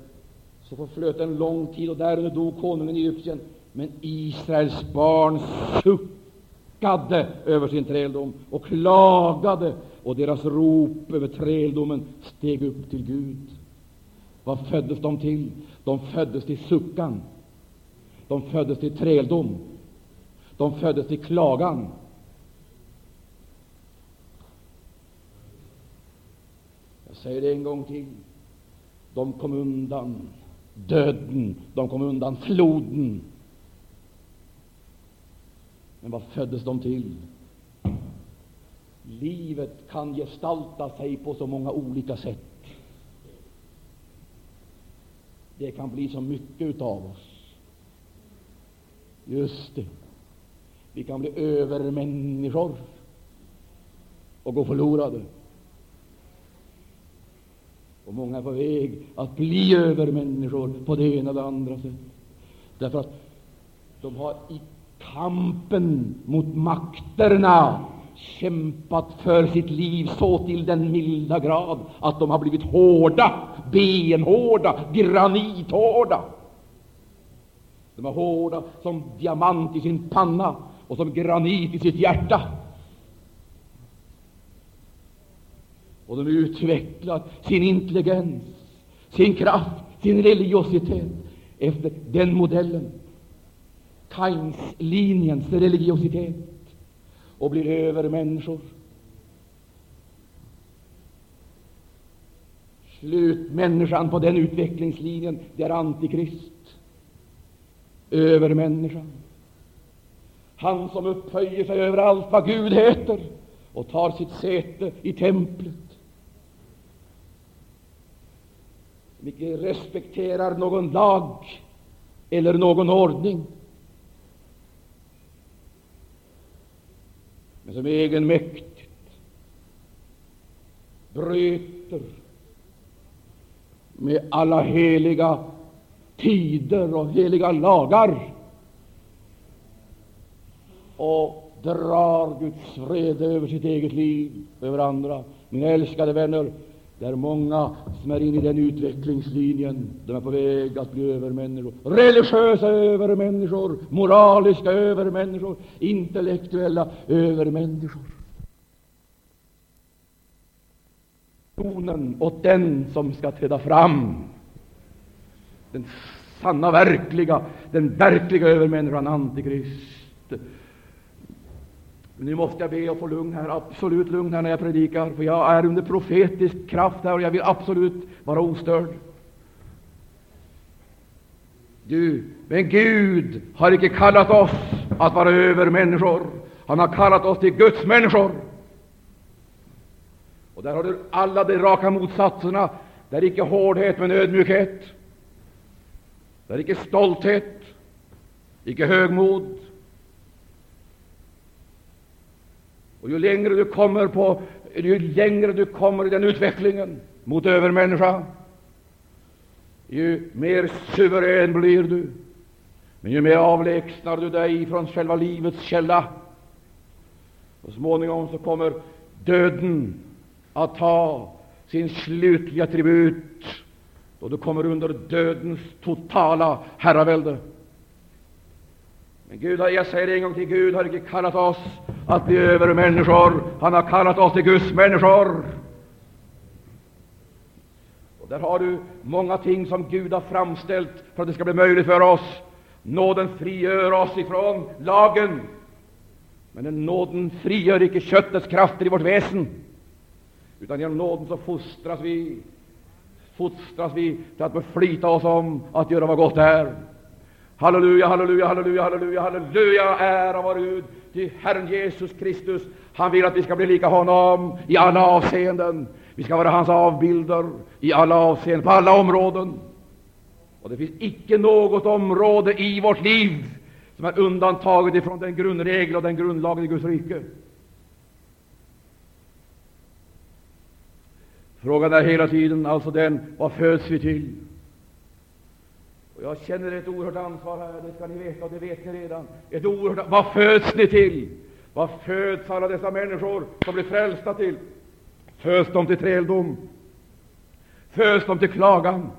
så förflöt en lång tid, och därunder dog konungen i Egypten. Men Israels barn suckade över sin träldom och klagade, och deras rop över träldomen steg upp till Gud. Vad föddes de till? De föddes till suckan. De föddes till träldom. De föddes till klagan. Jag säger det en gång till. De kom undan döden, de kom undan floden. Men vad föddes de till? Livet kan gestalta sig på så många olika sätt. Det kan bli så mycket av oss. Just det. Vi kan bli övermänniskor och gå förlorade. Och många är på väg att bli övermänniskor på det ena eller andra sättet. Därför att de har i kampen mot makterna kämpat för sitt liv så till den milda grad att de har blivit hårda, benhårda, granithårda. De är hårda som diamant i sin panna och som granit i sitt hjärta. Och de utvecklar sin intelligens, sin kraft, sin religiositet efter den modellen. Kains-linjens religiositet och blir övermänniskor. Slutmänniskan på den utvecklingslinjen, det är Antikrist. Övermänniskan. Han som upphöjer sig över allt vad Gud heter och tar sitt säte i templet. Som icke respekterar någon lag eller någon ordning. Men som egenmäktigt bryter med alla heliga tider och heliga lagar och drar Guds vrede över sitt eget liv, över andra. Mina älskade vänner, det är många som är inne i den utvecklingslinjen. De är på väg att bli övermänniskor. Religiösa övermänniskor, moraliska övermänniskor, intellektuella övermänniskor. Tonen åt den som ska träda fram. Den sanna, verkliga, den verkliga övermänniskan, Antikrist. Nu måste jag be att få lugn här, absolut lugn här när jag predikar, för jag är under profetisk kraft här och jag vill absolut vara ostörd. Du, men Gud har icke kallat oss att vara övermänniskor. Han har kallat oss till Guds människor. Och där har du alla de raka motsatserna. Det är icke hårdhet, men ödmjukhet. Det är icke stolthet, icke högmod, Och ju längre du kommer på, ju längre du kommer i den utvecklingen mot övermänniska, ju mer suverän blir du. Men ju mer avlägsnar du dig från själva livets källa. Så småningom så kommer döden att ta sin slutliga tribut, då du kommer under dödens totala herravälde. Men Gud har, jag säger det en gång till, Gud har icke kallat oss att bli övermänniskor. Han har kallat oss till Guds människor. Och där har du många ting som Gud har framställt för att det ska bli möjligt för oss. Nåden frigör oss ifrån lagen, men den nåden frigör icke köttets krafter i vårt väsen, utan genom nåden så fostras vi, fostras vi till att beflita oss om att göra vad gott är. Halleluja, halleluja, halleluja, halleluja, halleluja, ära vare Gud, till Herren Jesus Kristus. Han vill att vi ska bli lika honom i alla avseenden. Vi ska vara hans avbilder i alla avseenden, på alla områden. Och det finns icke något område i vårt liv som är undantaget ifrån den grundregel och den grundlagen i Guds rike. Frågan är hela tiden alltså den, vad föds vi till? Och jag känner ett oerhört ansvar här, det ska ni veta, och det vet ni redan. Ett oerhört, vad föds ni till? Vad föds alla dessa människor som blir frälsta till? Föds de till träldom? Föds de till klagan?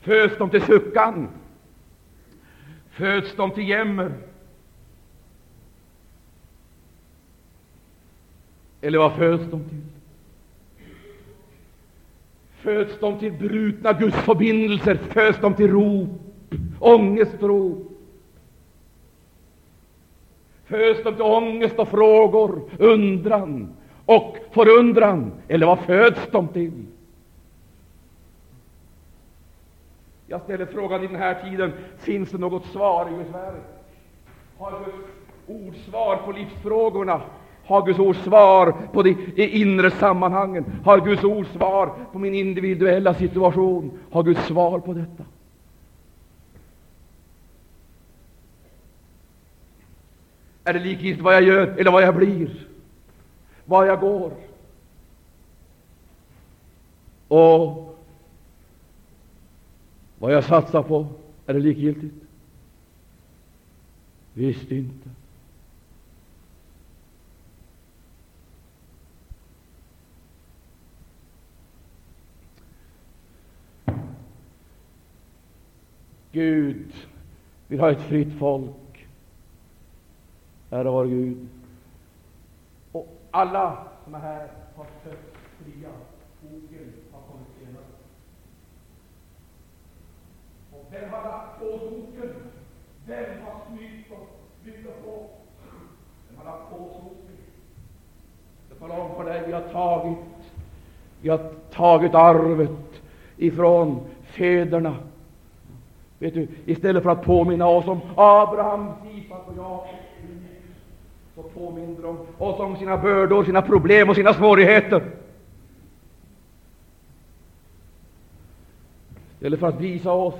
Föds de till suckan? Föds de till jämmer? Eller vad föds de till? Föds de till brutna gudsförbindelser? Föds de till rop, ångestrop? Föds de till ångest och frågor, undran och förundran? Eller vad föds de till? Jag ställer frågan i den här tiden, finns det något svar i Guds verk? Har Guds ord svar på livsfrågorna? Har Guds ord svar på de inre sammanhangen? Har Guds ord svar på min individuella situation? Har Guds svar på detta? Är det likgiltigt vad jag gör eller vad jag blir? Var jag går? Och vad jag satsar på, är det likgiltigt? Visst inte. Gud vill ha ett fritt folk. Ära vare Gud. Och alla som är här har fötts fria. Boken har kommit senare. Och vem har lagt på boken? Vem har smygt och byggt på? Vem har lagt på boken? Jag talar om för dig, vi har tagit, vi har tagit arvet ifrån fäderna Vet du, istället för att påminna oss om Abraham, Isak och Jakob, så påminner de oss om sina bördor, sina problem och sina svårigheter. Istället för att visa oss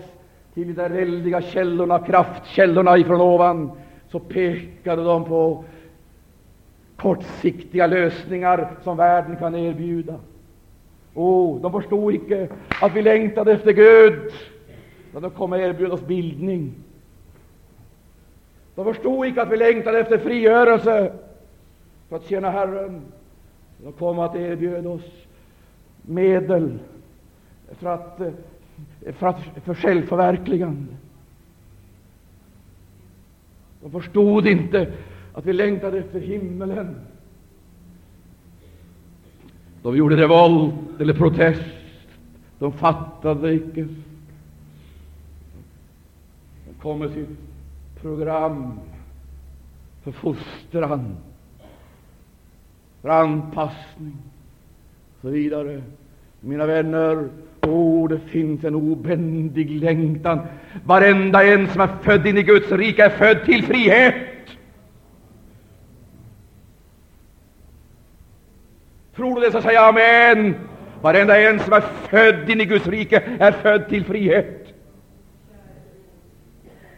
till de där väldiga källorna, kraftkällorna ifrån ovan, så pekade de på kortsiktiga lösningar som världen kan erbjuda. Oh, de förstod icke att vi längtade efter Gud när de kom och erbjöd oss bildning. De förstod icke att vi längtade efter frigörelse för att tjäna Herren. De kom att erbjuda oss medel för, att, för, att, för självförverkligande. De förstod inte att vi längtade efter himmelen. De gjorde revolt eller protest. De fattade icke kom med sitt program för fostran, för anpassning och så vidare. Mina vänner, oh, det finns en obändig längtan. Varenda en som är född in i Guds rike är född till frihet. Tror du det, så säg amen. Varenda en som är född in i Guds rike är född till frihet.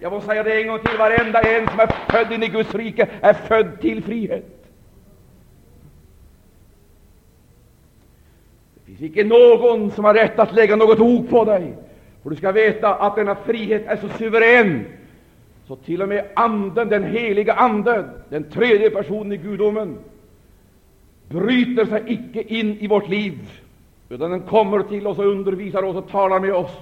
Jag måste säga det en gång till. Varenda en som är född in i Guds rike är född till frihet. Det finns icke någon som har rätt att lägga något ok på dig. För du ska veta att denna frihet är så suverän så till och med Anden, den heliga Anden, den tredje personen i gudomen, bryter sig icke in i vårt liv, utan den kommer till oss och undervisar oss och talar med oss.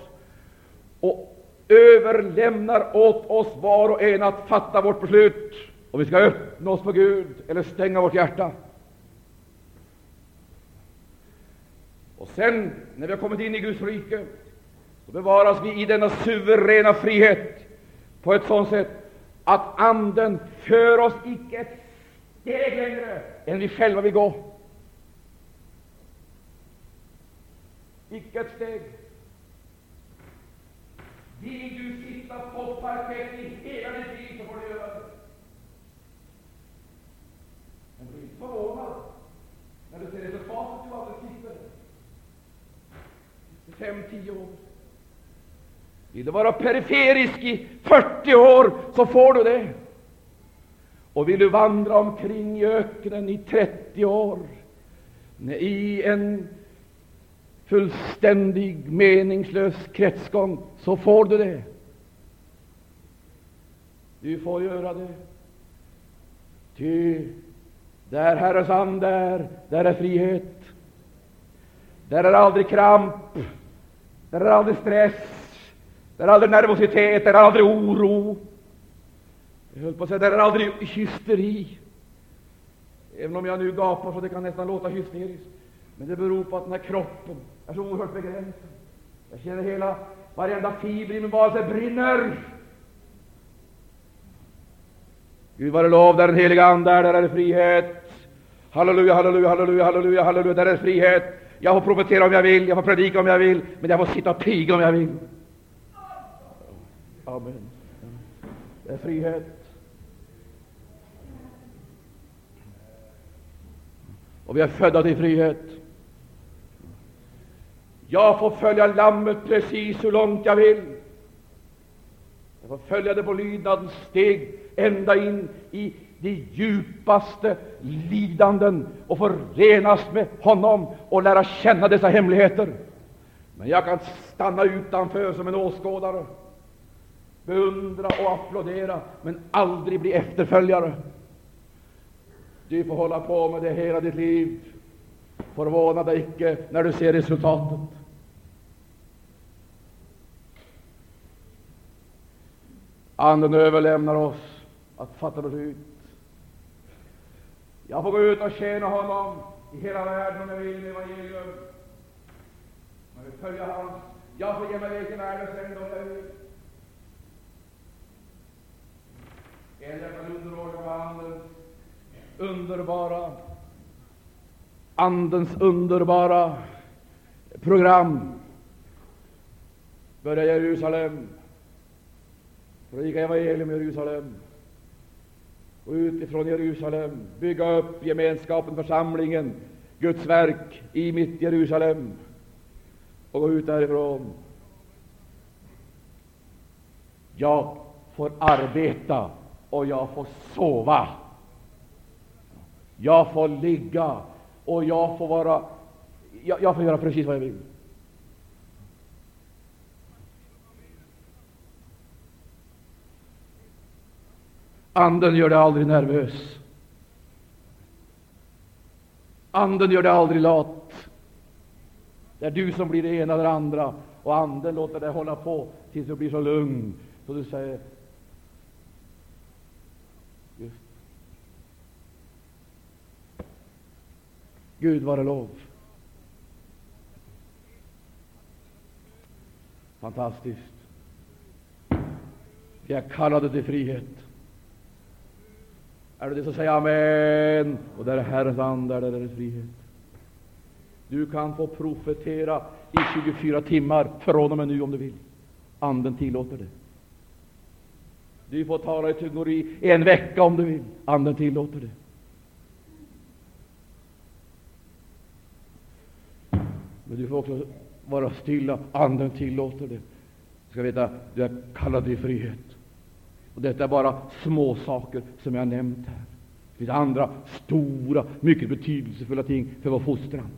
Och överlämnar åt oss var och en att fatta vårt beslut, om vi ska öppna oss för Gud eller stänga vårt hjärta. Och sen, när vi har kommit in i Guds rike, så bevaras vi i denna suveräna frihet på ett sådant sätt att Anden för oss icke ett steg längre än vi själva vill gå. Icke ett steg. Vill du sitta på parkett i hela ditt liv, så får du göra det. Men bli inte förvånad när du ser resultatet av att du sitter. I fem, tio år. Vill du vara periferisk i 40 år, så får du det. Och vill du vandra omkring i öknen i 30 år, i en fullständig, meningslös kretsgång, så får du det. Du får göra det. Ty där Herrens ande är, där är frihet. Där är aldrig kramp, där är aldrig stress, där är aldrig nervositet, där är aldrig oro. Jag höll på att säga, där är aldrig hysteri. Även om jag nu gapar så det kan nästan låta hysteriskt. Men det beror på att den här kroppen är så oerhört begränsad. Jag känner hela, varenda fiber i min varelse brinner. Gud vare lov, där den heliga Ande är, där är det frihet. Halleluja, halleluja, halleluja, halleluja, halleluja, där är det frihet. Jag får profetera om jag vill, jag får predika om jag vill, men jag får sitta och tiga om jag vill. Amen. Det är frihet. Och vi är födda till frihet. Jag får följa Lammet precis hur långt jag vill. Jag får följa det på lydnadens steg ända in i de djupaste lidanden och förenas med honom och lära känna dessa hemligheter. Men jag kan stanna utanför som en åskådare, beundra och applådera, men aldrig bli efterföljare. Du får hålla på med det hela ditt liv. Förvåna dig icke när du ser resultatet. Anden överlämnar oss att fatta beslut. Jag får gå ut och tjäna honom i hela världen om jag vill med evangelium. Jag vill följa hans. Jag får ge mig iväg till världens ände om jag vill. Eller jag kan underordna Andens underbara, Andens underbara program. Börja Jerusalem, predika evangelium i Jerusalem och utifrån Jerusalem bygga upp gemenskapen, församlingen, Guds verk i mitt Jerusalem och gå ut därifrån. Jag får arbeta och jag får sova. Jag får ligga och jag får vara jag, jag får göra precis vad jag vill. Anden gör dig aldrig nervös. Anden gör dig aldrig lat. Det är du som blir det ena eller andra, och Anden låter dig hålla på tills du blir så lugn så du säger Just. Gud vare lov. Fantastiskt. Vi är kallade till frihet. Är du det, så säg amen. Och där är Herrens ande, där är det frihet. Du kan få profetera i 24 timmar från och med nu om du vill. Anden tillåter det. Du får tala i tungor i en vecka om du vill. Anden tillåter det. Men du får också vara stilla. Anden tillåter det. Du ska veta, du är kallad i frihet. Och detta är bara små saker som jag nämnt här. Det finns andra stora, mycket betydelsefulla ting för vår fostran.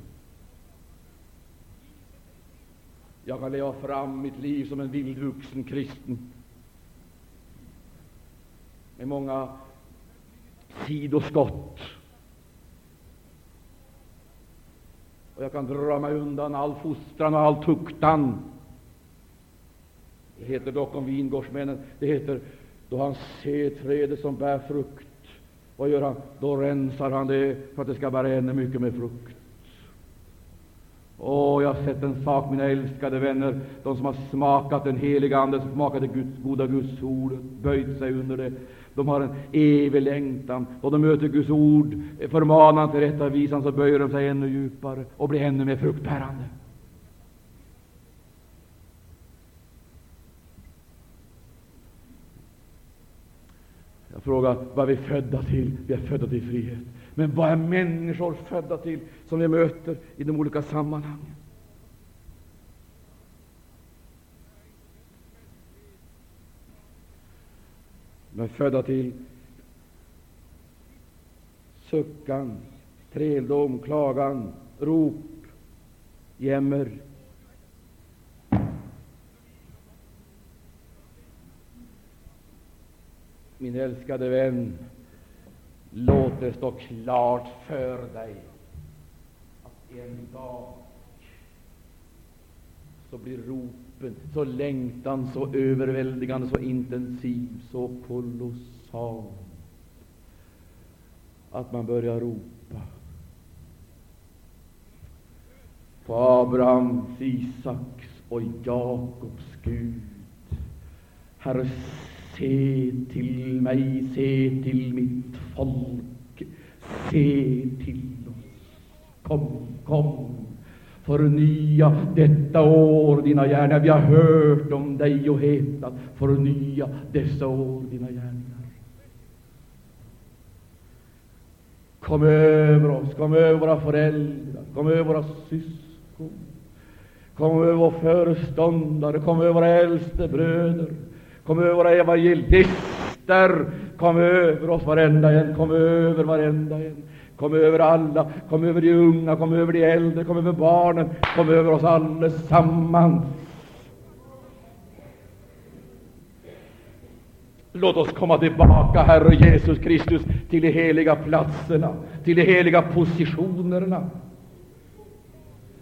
Jag kan leva fram mitt liv som en vildvuxen kristen med många sidoskott. Och jag kan dra mig undan all fostran och all tuktan. Det heter dock om vingårdsmännen, det heter då han ser trädet som bär frukt, vad gör han? Då rensar han det för att det ska bära ännu mycket mer frukt. Åh, jag har sett en sak, mina älskade vänner, de som har smakat den heliga Ande, som smakat det Guds, goda Guds ord, böjt sig under det, de har en evig längtan. Då de möter Guds ord, förmanan till rättavisan, så böjer de sig ännu djupare och blir ännu mer fruktbärande. Jag frågar, vad vi är födda till? Vi är födda till frihet. Men vad är människor födda till, som vi möter i de olika sammanhangen? De är födda till suckan, träldom, klagan, rop, Jämmer. Min älskade vän, låt det stå klart för dig att en dag så blir ropen, så längtan så överväldigande, så intensiv, så kolossal att man börjar ropa på Abrahams, Isaks och Jakobs Gud. Herre, se till mig, se till mitt folk, se till oss. Kom, kom, förnya detta år dina gärningar. Vi har hört om dig och hetat, förnya dessa år dina gärningar. Kom över oss, kom över våra föräldrar, kom över våra syskon, kom över vår föreståndare, kom över våra äldste bröder, kom över våra evangelister, kom över oss varenda en, kom över varenda en. Kom över alla, kom över de unga, kom över de äldre, kom över barnen, kom över oss allesammans. Låt oss komma tillbaka, Herre Jesus Kristus, till de heliga platserna, till de heliga positionerna.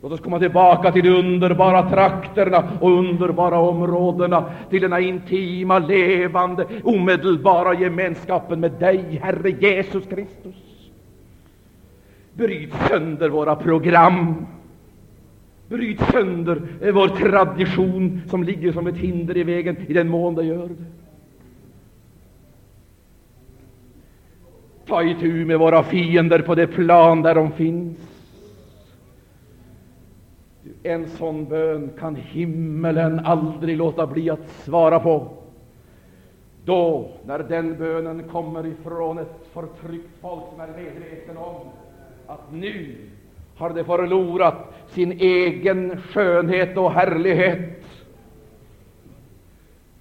Låt oss komma tillbaka till de underbara trakterna och underbara områdena, till denna intima, levande, omedelbara gemenskapen med dig, Herre Jesus Kristus. Bryt sönder våra program. Bryt sönder eh, vår tradition som ligger som ett hinder i vägen, i den mån det gör det. Ta itu med våra fiender på det plan där de finns. En sån bön kan himmelen aldrig låta bli att svara på. Då, när den bönen kommer ifrån ett förtryckt folk som är medveten om att nu har det förlorat sin egen skönhet och härlighet,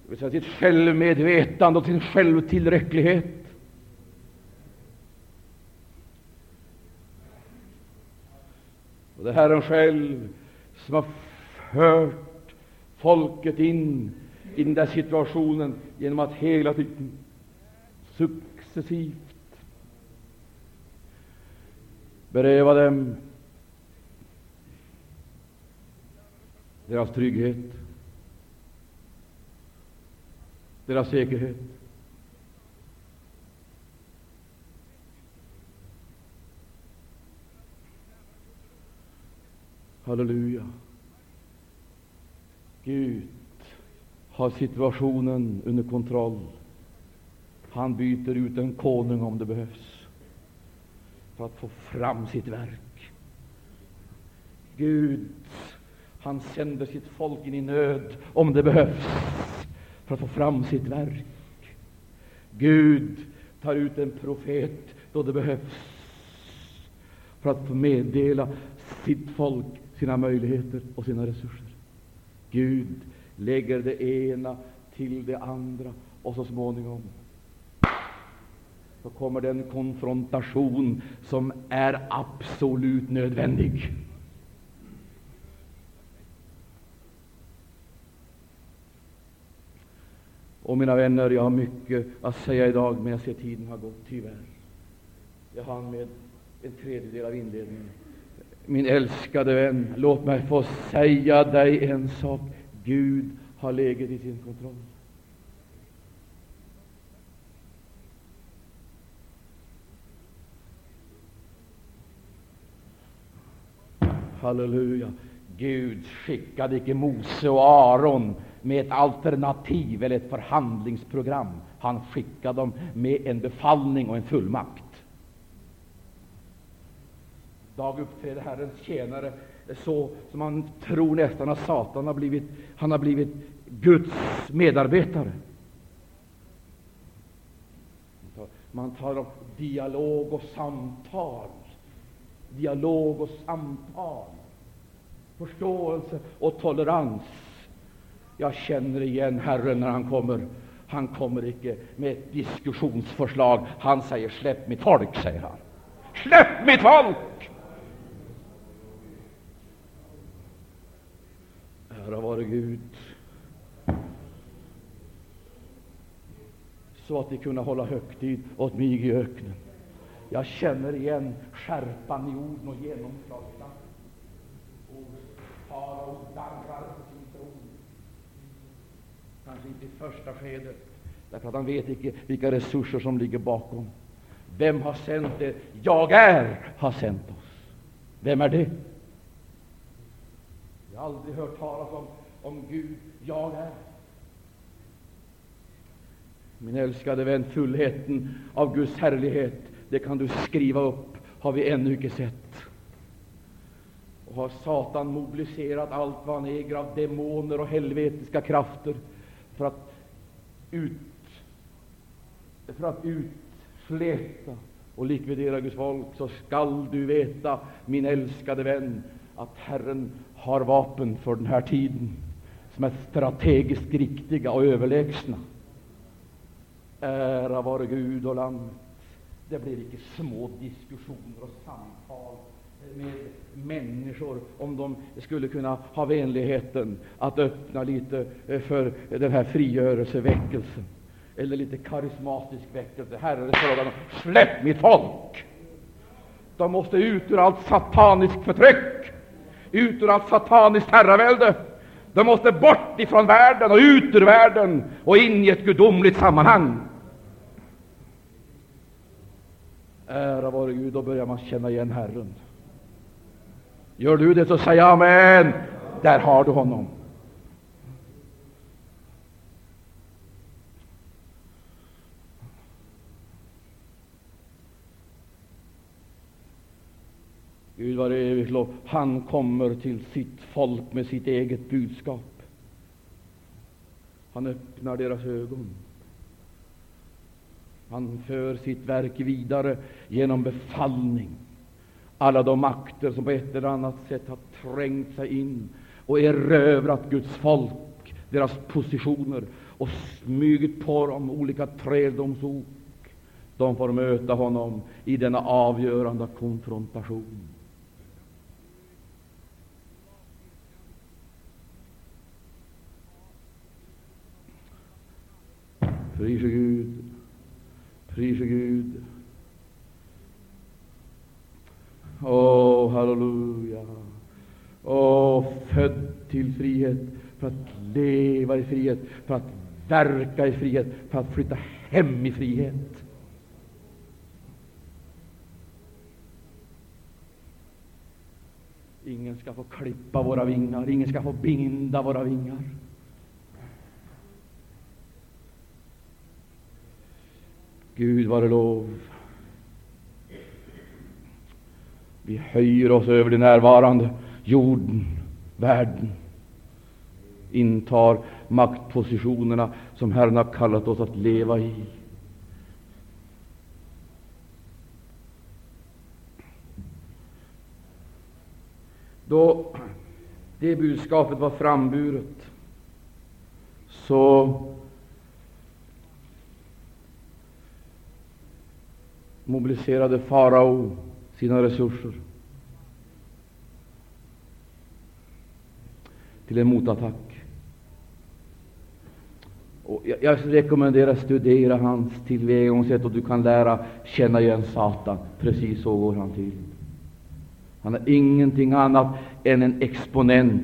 det sitt självmedvetande och sin självtillräcklighet. Och det är Herren själv som har fört folket in i den där situationen genom att hela tiden successivt beröva dem deras trygghet, deras säkerhet. Halleluja. Gud har situationen under kontroll. Han byter ut en konung om det behövs för att få fram sitt verk. Gud, han sänder sitt folk in i nöd om det behövs för att få fram sitt verk. Gud tar ut en profet då det behövs för att få meddela sitt folk sina möjligheter och sina resurser. Gud lägger det ena till det andra, och så småningom så kommer den konfrontation som är absolut nödvändig. Och mina vänner, jag har mycket att säga idag, men jag ser tiden har gått, tyvärr. Jag hann med en tredjedel av inledningen. Min älskade vän, låt mig få säga dig en sak. Gud har läget i sin kontroll. Halleluja! Gud skickade icke Mose och Aron med ett alternativ eller ett förhandlingsprogram. Han skickade dem med en befallning och en fullmakt dag uppträder Herrens tjänare eh, så som man tror nästan att Satan har blivit, han har blivit Guds medarbetare. Man talar om dialog och samtal. Dialog och samtal. Förståelse och tolerans. Jag känner igen Herren när han kommer. Han kommer icke med ett diskussionsförslag. Han säger ”släpp mitt folk”, säger han. Släpp mitt folk! ''Ära vare Gud så att vi kunde hålla högtid åt mig i öknen. Jag känner igen skärpan i orden och genomslagskraften. Farao darrar på sin tron. Kanske inte i första skedet, därför att han vet inte vilka resurser som ligger bakom. Vem har sänt er? Jag är har sänt oss. Vem är det? Jag har aldrig hört talas om, om Gud. Jag är. Min älskade vän, fullheten av Guds härlighet, det kan du skriva upp, har vi ännu icke sett. Och har Satan mobiliserat allt vad han äger av demoner och helvetiska krafter för att ut för att utsläta och likvidera Guds folk, så skall du veta, min älskade vän, att Herren har vapen för den här tiden som är strategiskt riktiga och överlägsna. Ära vare Gud och Lammet. Det blir icke små diskussioner och samtal med människor om de skulle kunna ha vänligheten att öppna lite eh, för den här frigörelseväckelsen eller lite karismatisk väckelse. Herren frågar dem, släpp mitt folk! De måste ut ur allt sataniskt förtryck, ut ur allt sataniskt herravälde. De måste bort ifrån världen och ut ur världen och in i ett gudomligt sammanhang. Ära vare Gud, då börjar man känna igen Herren. Gör du det, så säg amen. Där har du honom. Gud var evigt lov. Han kommer till sitt folk med sitt eget budskap. Han öppnar deras ögon. Han för sitt verk vidare genom befallning. Alla de makter som på ett eller annat sätt har trängt sig in och erövrat Guds folk, deras positioner och smugit på dem olika träldomsok, de får möta honom i denna avgörande konfrontation. Prise Gud. Prise Gud. Åh, oh, halleluja. Åh, oh, född till frihet, för att leva i frihet, för att verka i frihet, för att flytta hem i frihet. Ingen ska få klippa våra vingar, ingen ska få binda våra vingar. Gud vare lov. Vi höjer oss över det närvarande. Jorden, världen intar maktpositionerna som Herren har kallat oss att leva i. Då det budskapet var framburet, så mobiliserade farao sina resurser till en motattack. Och jag, jag rekommenderar att studera hans tillvägagångssätt och du kan lära känna igen Satan. Precis så går han till. Han är ingenting annat än en exponent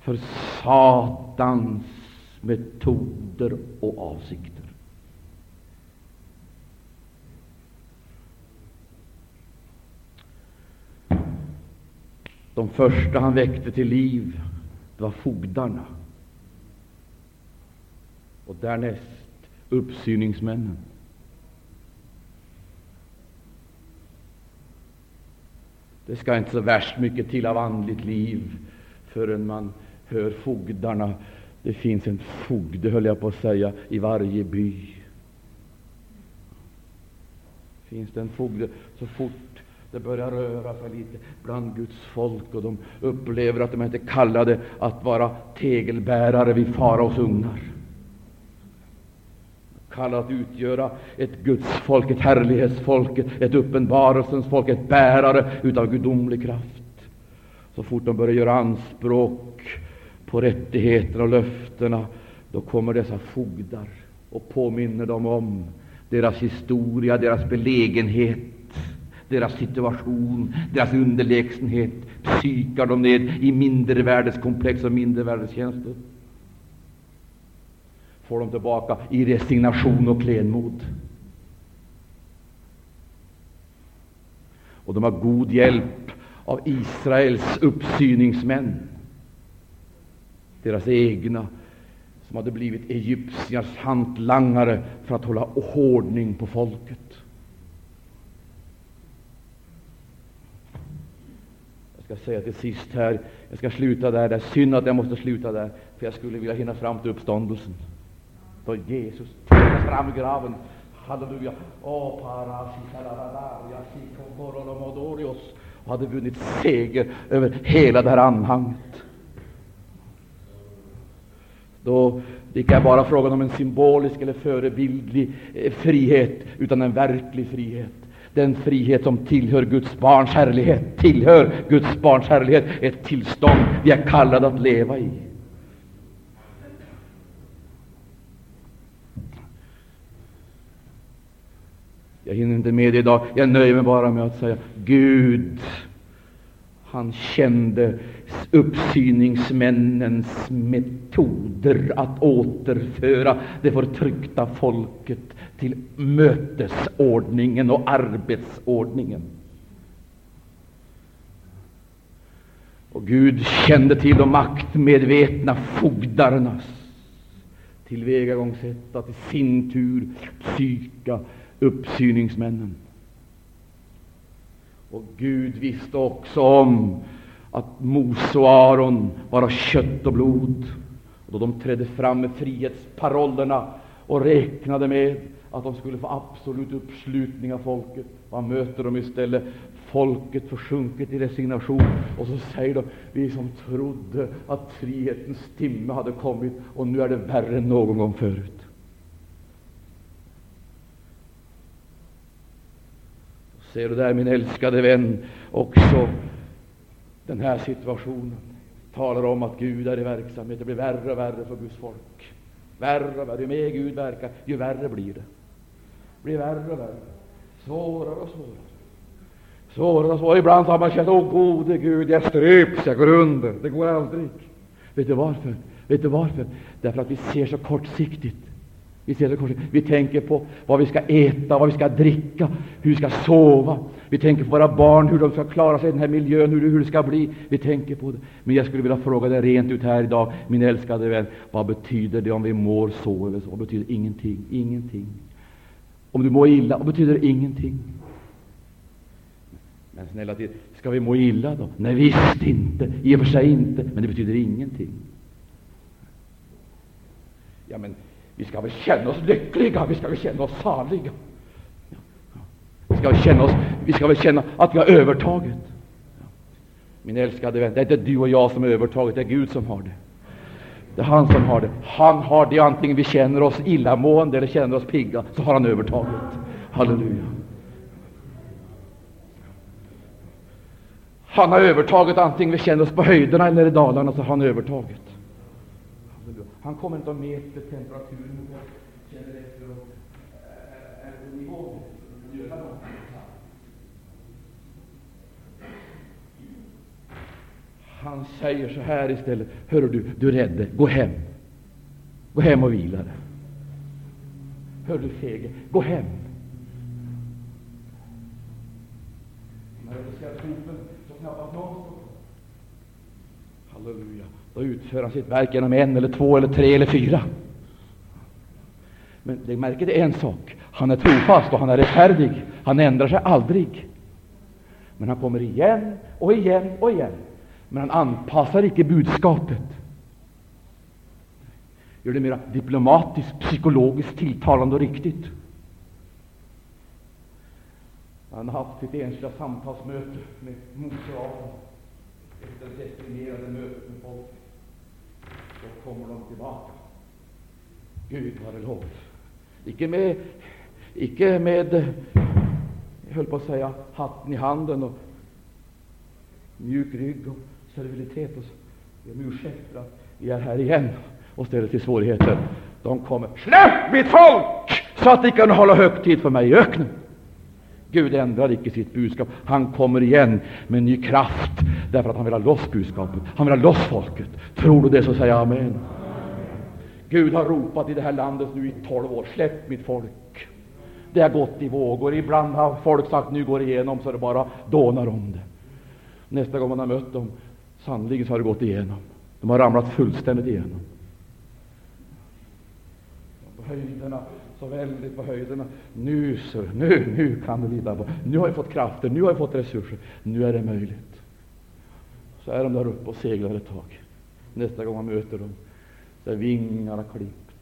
för Satans metoder och avsikter. De första han väckte till liv, det var fogdarna. Och därnäst uppsyningsmännen. Det ska inte så värst mycket till av andligt liv förrän man hör fogdarna. Det finns en fogde, höll jag på att säga, i varje by. Finns det en fogde så fort det börjar röra sig lite bland Guds folk och de upplever att de inte är kallade att vara tegelbärare vid faraos ugnar. Kallade att utgöra ett Guds folk, ett härlighetsfolk, ett uppenbarelsens folk, ett bärare utav gudomlig kraft. Så fort de börjar göra anspråk på rättigheterna och löftena, då kommer dessa fogdar och påminner dem om deras historia, deras belägenhet, deras situation, deras underlägsenhet, psykar dem ned i mindervärdeskomplex och mindervärdeskänslor. Får dem tillbaka i resignation och klenmod. Och de har god hjälp av Israels uppsyningsmän, deras egna, som hade blivit egyptiernas hantlangare för att hålla ordning på folket. Ska säga till sist här, jag ska sluta där, det är synd att jag måste sluta där, för jag skulle vilja hinna fram till uppståndelsen. Då Jesus trädde fram i graven Halleluja. Oh, och hade vunnit seger över hela det här anhanget. Då det icke är bara frågan om en symbolisk eller förebildlig eh, frihet, utan en verklig frihet. Den frihet som tillhör Guds barns härlighet, tillhör Guds barns härlighet, ett tillstånd vi är kallade att leva i. Jag hinner inte med det idag. Jag nöjer mig bara med att säga Gud, han kände uppsyningsmännens metoder att återföra det förtryckta folket till mötesordningen och arbetsordningen. Och Gud kände till de maktmedvetna fogdarnas tillvägagångssätt att i sin tur psyka uppsyningsmännen. Och Gud visste också om att Mose och Aron var av kött och blod. Och då de trädde fram med frihetsparollerna och räknade med att de skulle få absolut uppslutning av folket, vad möter de istället? Folket försjunket i resignation. Och så säger de, vi som trodde att frihetens timme hade kommit, och nu är det värre än någon gång förut. Ser du där, min älskade vän, också den här situationen talar om att Gud är i verksamhet. Det blir värre och värre för Guds folk. Värre och värre. Ju mer Gud verkar, ju värre blir det. Det blir värre och värre. Svårare och svårare. Svårare och svårare. Ibland har man känt, åh gode Gud, jag stryps, jag går under. Det går aldrig. Vet du varför? Vet du varför? Därför att vi ser så kortsiktigt. Vi, ser det vi tänker på vad vi ska äta, vad vi ska dricka, hur vi ska sova. Vi tänker på våra barn, hur de ska klara sig i den här miljön, hur, hur det ska bli. Vi tänker på det. Men jag skulle vilja fråga dig rent ut här idag, min älskade vän, vad betyder det om vi mår så eller så? Det betyder ingenting. Ingenting. Om du mår illa, vad betyder det ingenting. Men snälla till, ska vi må illa då? Nej, visst inte. I och för sig inte. Men det betyder ingenting. Ja, men vi ska väl känna oss lyckliga, vi ska väl känna oss saliga. Vi ska väl känna, oss, vi ska väl känna att vi har övertaget. Min älskade vän, det är inte du och jag som har övertaget, det är Gud som har det. Det är han som har det. Han har det antingen vi känner oss illamående eller känner oss pigga, så har han övertaget. Halleluja. Han har övertaget antingen vi känner oss på höjderna eller i dalarna, så har han övertaget. Han kommer inte att mäta temperaturen och känner efter och eh, är på nivå göra Han säger så här istället. Hör du, du är gå hem. Gå hem och vila dig. Hör du fege, gå hem. När ska så någon Halleluja. Då utför han sitt verk genom en, eller två, eller tre, eller fyra. Men det märker det en sak. Han är trofast och han är rättfärdig. Han ändrar sig aldrig. Men han kommer igen och igen och igen. Men han anpassar icke budskapet. Gör det mera diplomatiskt, psykologiskt tilltalande och riktigt. Han har haft sitt enskilda samtalsmöte med Mose efter det deprimerande mötet med folket så kommer de tillbaka. Gud vare lov. Icke med, icke med, jag höll på att säga, hatten i handen och mjuk rygg och servilitet. Och, jag ber om ursäkt för att vi är här igen och ställer till svårigheter. De kommer. Släpp mitt folk, så att ni kan hålla högtid för mig i öknen. Gud ändrar icke sitt budskap. Han kommer igen med ny kraft, därför att han vill ha loss budskapet. Han vill ha loss folket. Tror du det, så säg amen. Gud har ropat i det här landet nu i tolv år. Släpp mitt folk. Det har gått i vågor. Ibland har folk sagt nu går det igenom, så det bara dånar om det. Nästa gång man har mött dem, sannolikt har det gått igenom. De har ramlat fullständigt igenom. På höjderna, så väldigt på höjderna. Nu, så, nu, nu kan du lita på. Nu har jag fått krafter, nu har jag fått resurser. Nu är det möjligt. Så är de där uppe och seglar ett tag. Nästa gång man möter dem, så är vingarna klippt.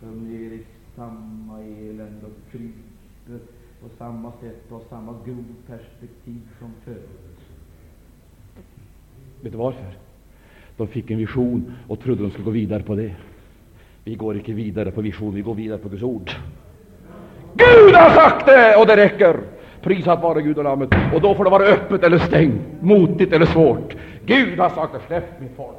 Så ner i samma elände och kryper på samma sätt och samma grodperspektiv som förut. Vet du varför? De fick en vision och trodde de skulle gå vidare på det. Vi går icke vidare på vision, vi går vidare på Guds ord. Gud har sagt det, och det räcker! Prisat vare Gud och Lammet. Och då får det vara öppet eller stängt, motigt eller svårt. Gud har sagt det, släpp mitt folk.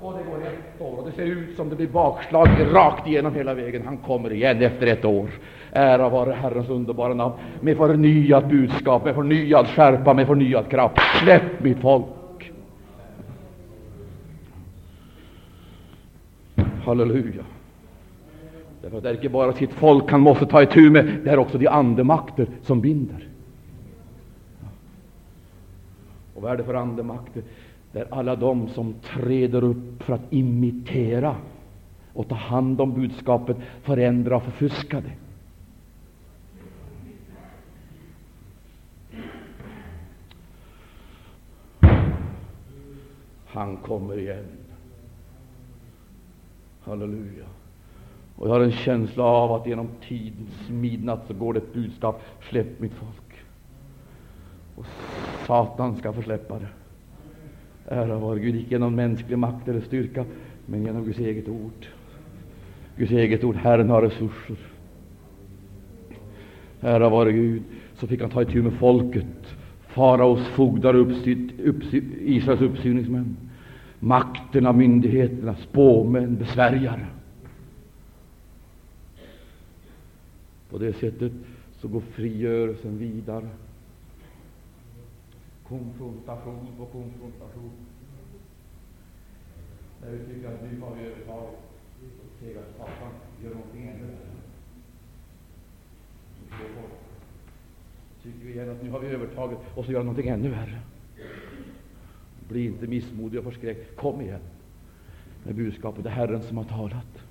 Och det går ett år, och det ser ut som det blir bakslag rakt igenom hela vägen. Han kommer igen efter ett år. Ära vare Herrens underbara namn, med förnyat budskap, med förnyad skärpa, med förnyad kraft. Släpp mitt folk! Halleluja. Därför att det är inte bara sitt folk han måste ta itu med, det är också de andemakter som binder. Och vad är det för andemakter? Det är alla de som träder upp för att imitera och ta hand om budskapet, förändra och förfuska det. Han kommer igen. Halleluja. Och jag har en känsla av att genom tidens midnatt så går det ett budskap släpp mitt folk. Och Satan ska få släppa det. Ära vare Gud, icke genom mänsklig makt eller styrka, men genom Guds eget ord. Guds eget ord, Herren har resurser. Ära vare Gud, så fick han ta itu med folket, faraos fogdar och Israels uppsyningsmän makten av myndigheterna, spåmän, besvärjare. På det sättet så går frigörelsen vidare. Konfrontation på konfrontation. När vi tycker att nu har vi övertaget, så ser att pappan gör någonting ännu värre. Tycker vi igen att nu har vi övertaget, och så gör han någonting ännu värre. Bli inte missmodig och förskräckt. Kom igen med budskapet. Det är Herren som har talat.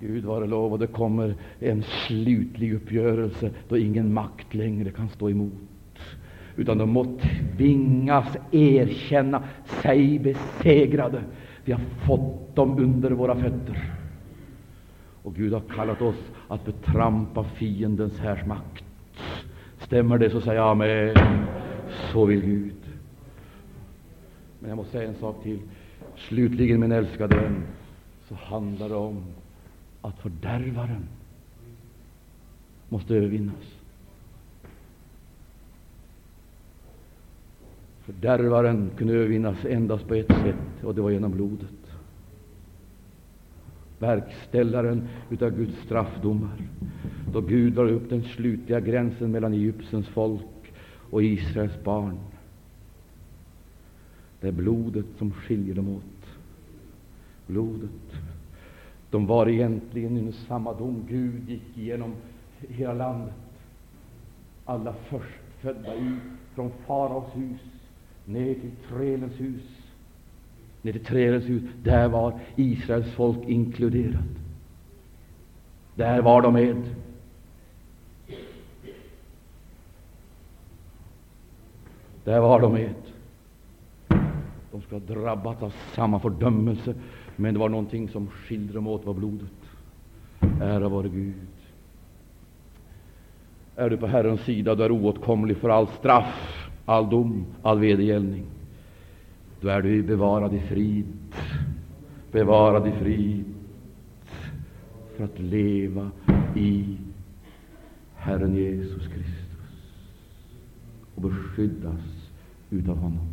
Gud vare lov, och det kommer en slutlig uppgörelse då ingen makt längre kan stå emot. Utan de må tvingas erkänna sig besegrade. Vi har fått dem under våra fötter. Och Gud har kallat oss att betrampa fiendens härsmakt. Stämmer det, så säger jag med Så vill Gud. Men jag måste säga en sak till. Slutligen, min älskade vän, så handlar det om att fördärvaren måste övervinnas. Fördärvaren kunde övervinnas endast på ett sätt, och det var genom blodet verkställaren utav Guds straffdomar, då Gud drar upp den slutliga gränsen mellan Egyptens folk och Israels barn. Det är blodet som skiljer dem åt. Blodet. De var egentligen under samma dom. Gud gick igenom hela landet. Alla förstfödda ut från faraos hus ner till trälens hus Nere i trädens hus. Där var Israels folk inkluderat. Där var de med. Där var de med. De skulle ha drabbats av samma fördömelse, men det var någonting som skilde dem åt, var blodet. Ära vare Gud. Är du på Herrens sida, du är oåtkomlig för all straff, all dom, all vedergällning då är du bevarad i frid, bevarad i frid för att leva i Herren Jesus Kristus och beskyddas utav honom.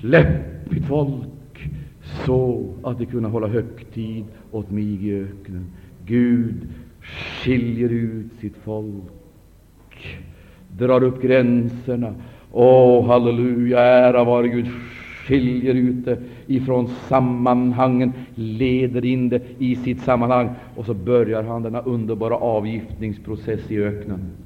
Släpp mitt folk så att de kunna hålla högtid åt mig i öknen. Gud skiljer ut sitt folk, drar upp gränserna. Åh, halleluja, ära vare Gud, skiljer ut det ifrån sammanhangen, leder in det i sitt sammanhang, och så börjar han denna underbara avgiftningsprocess i öknen.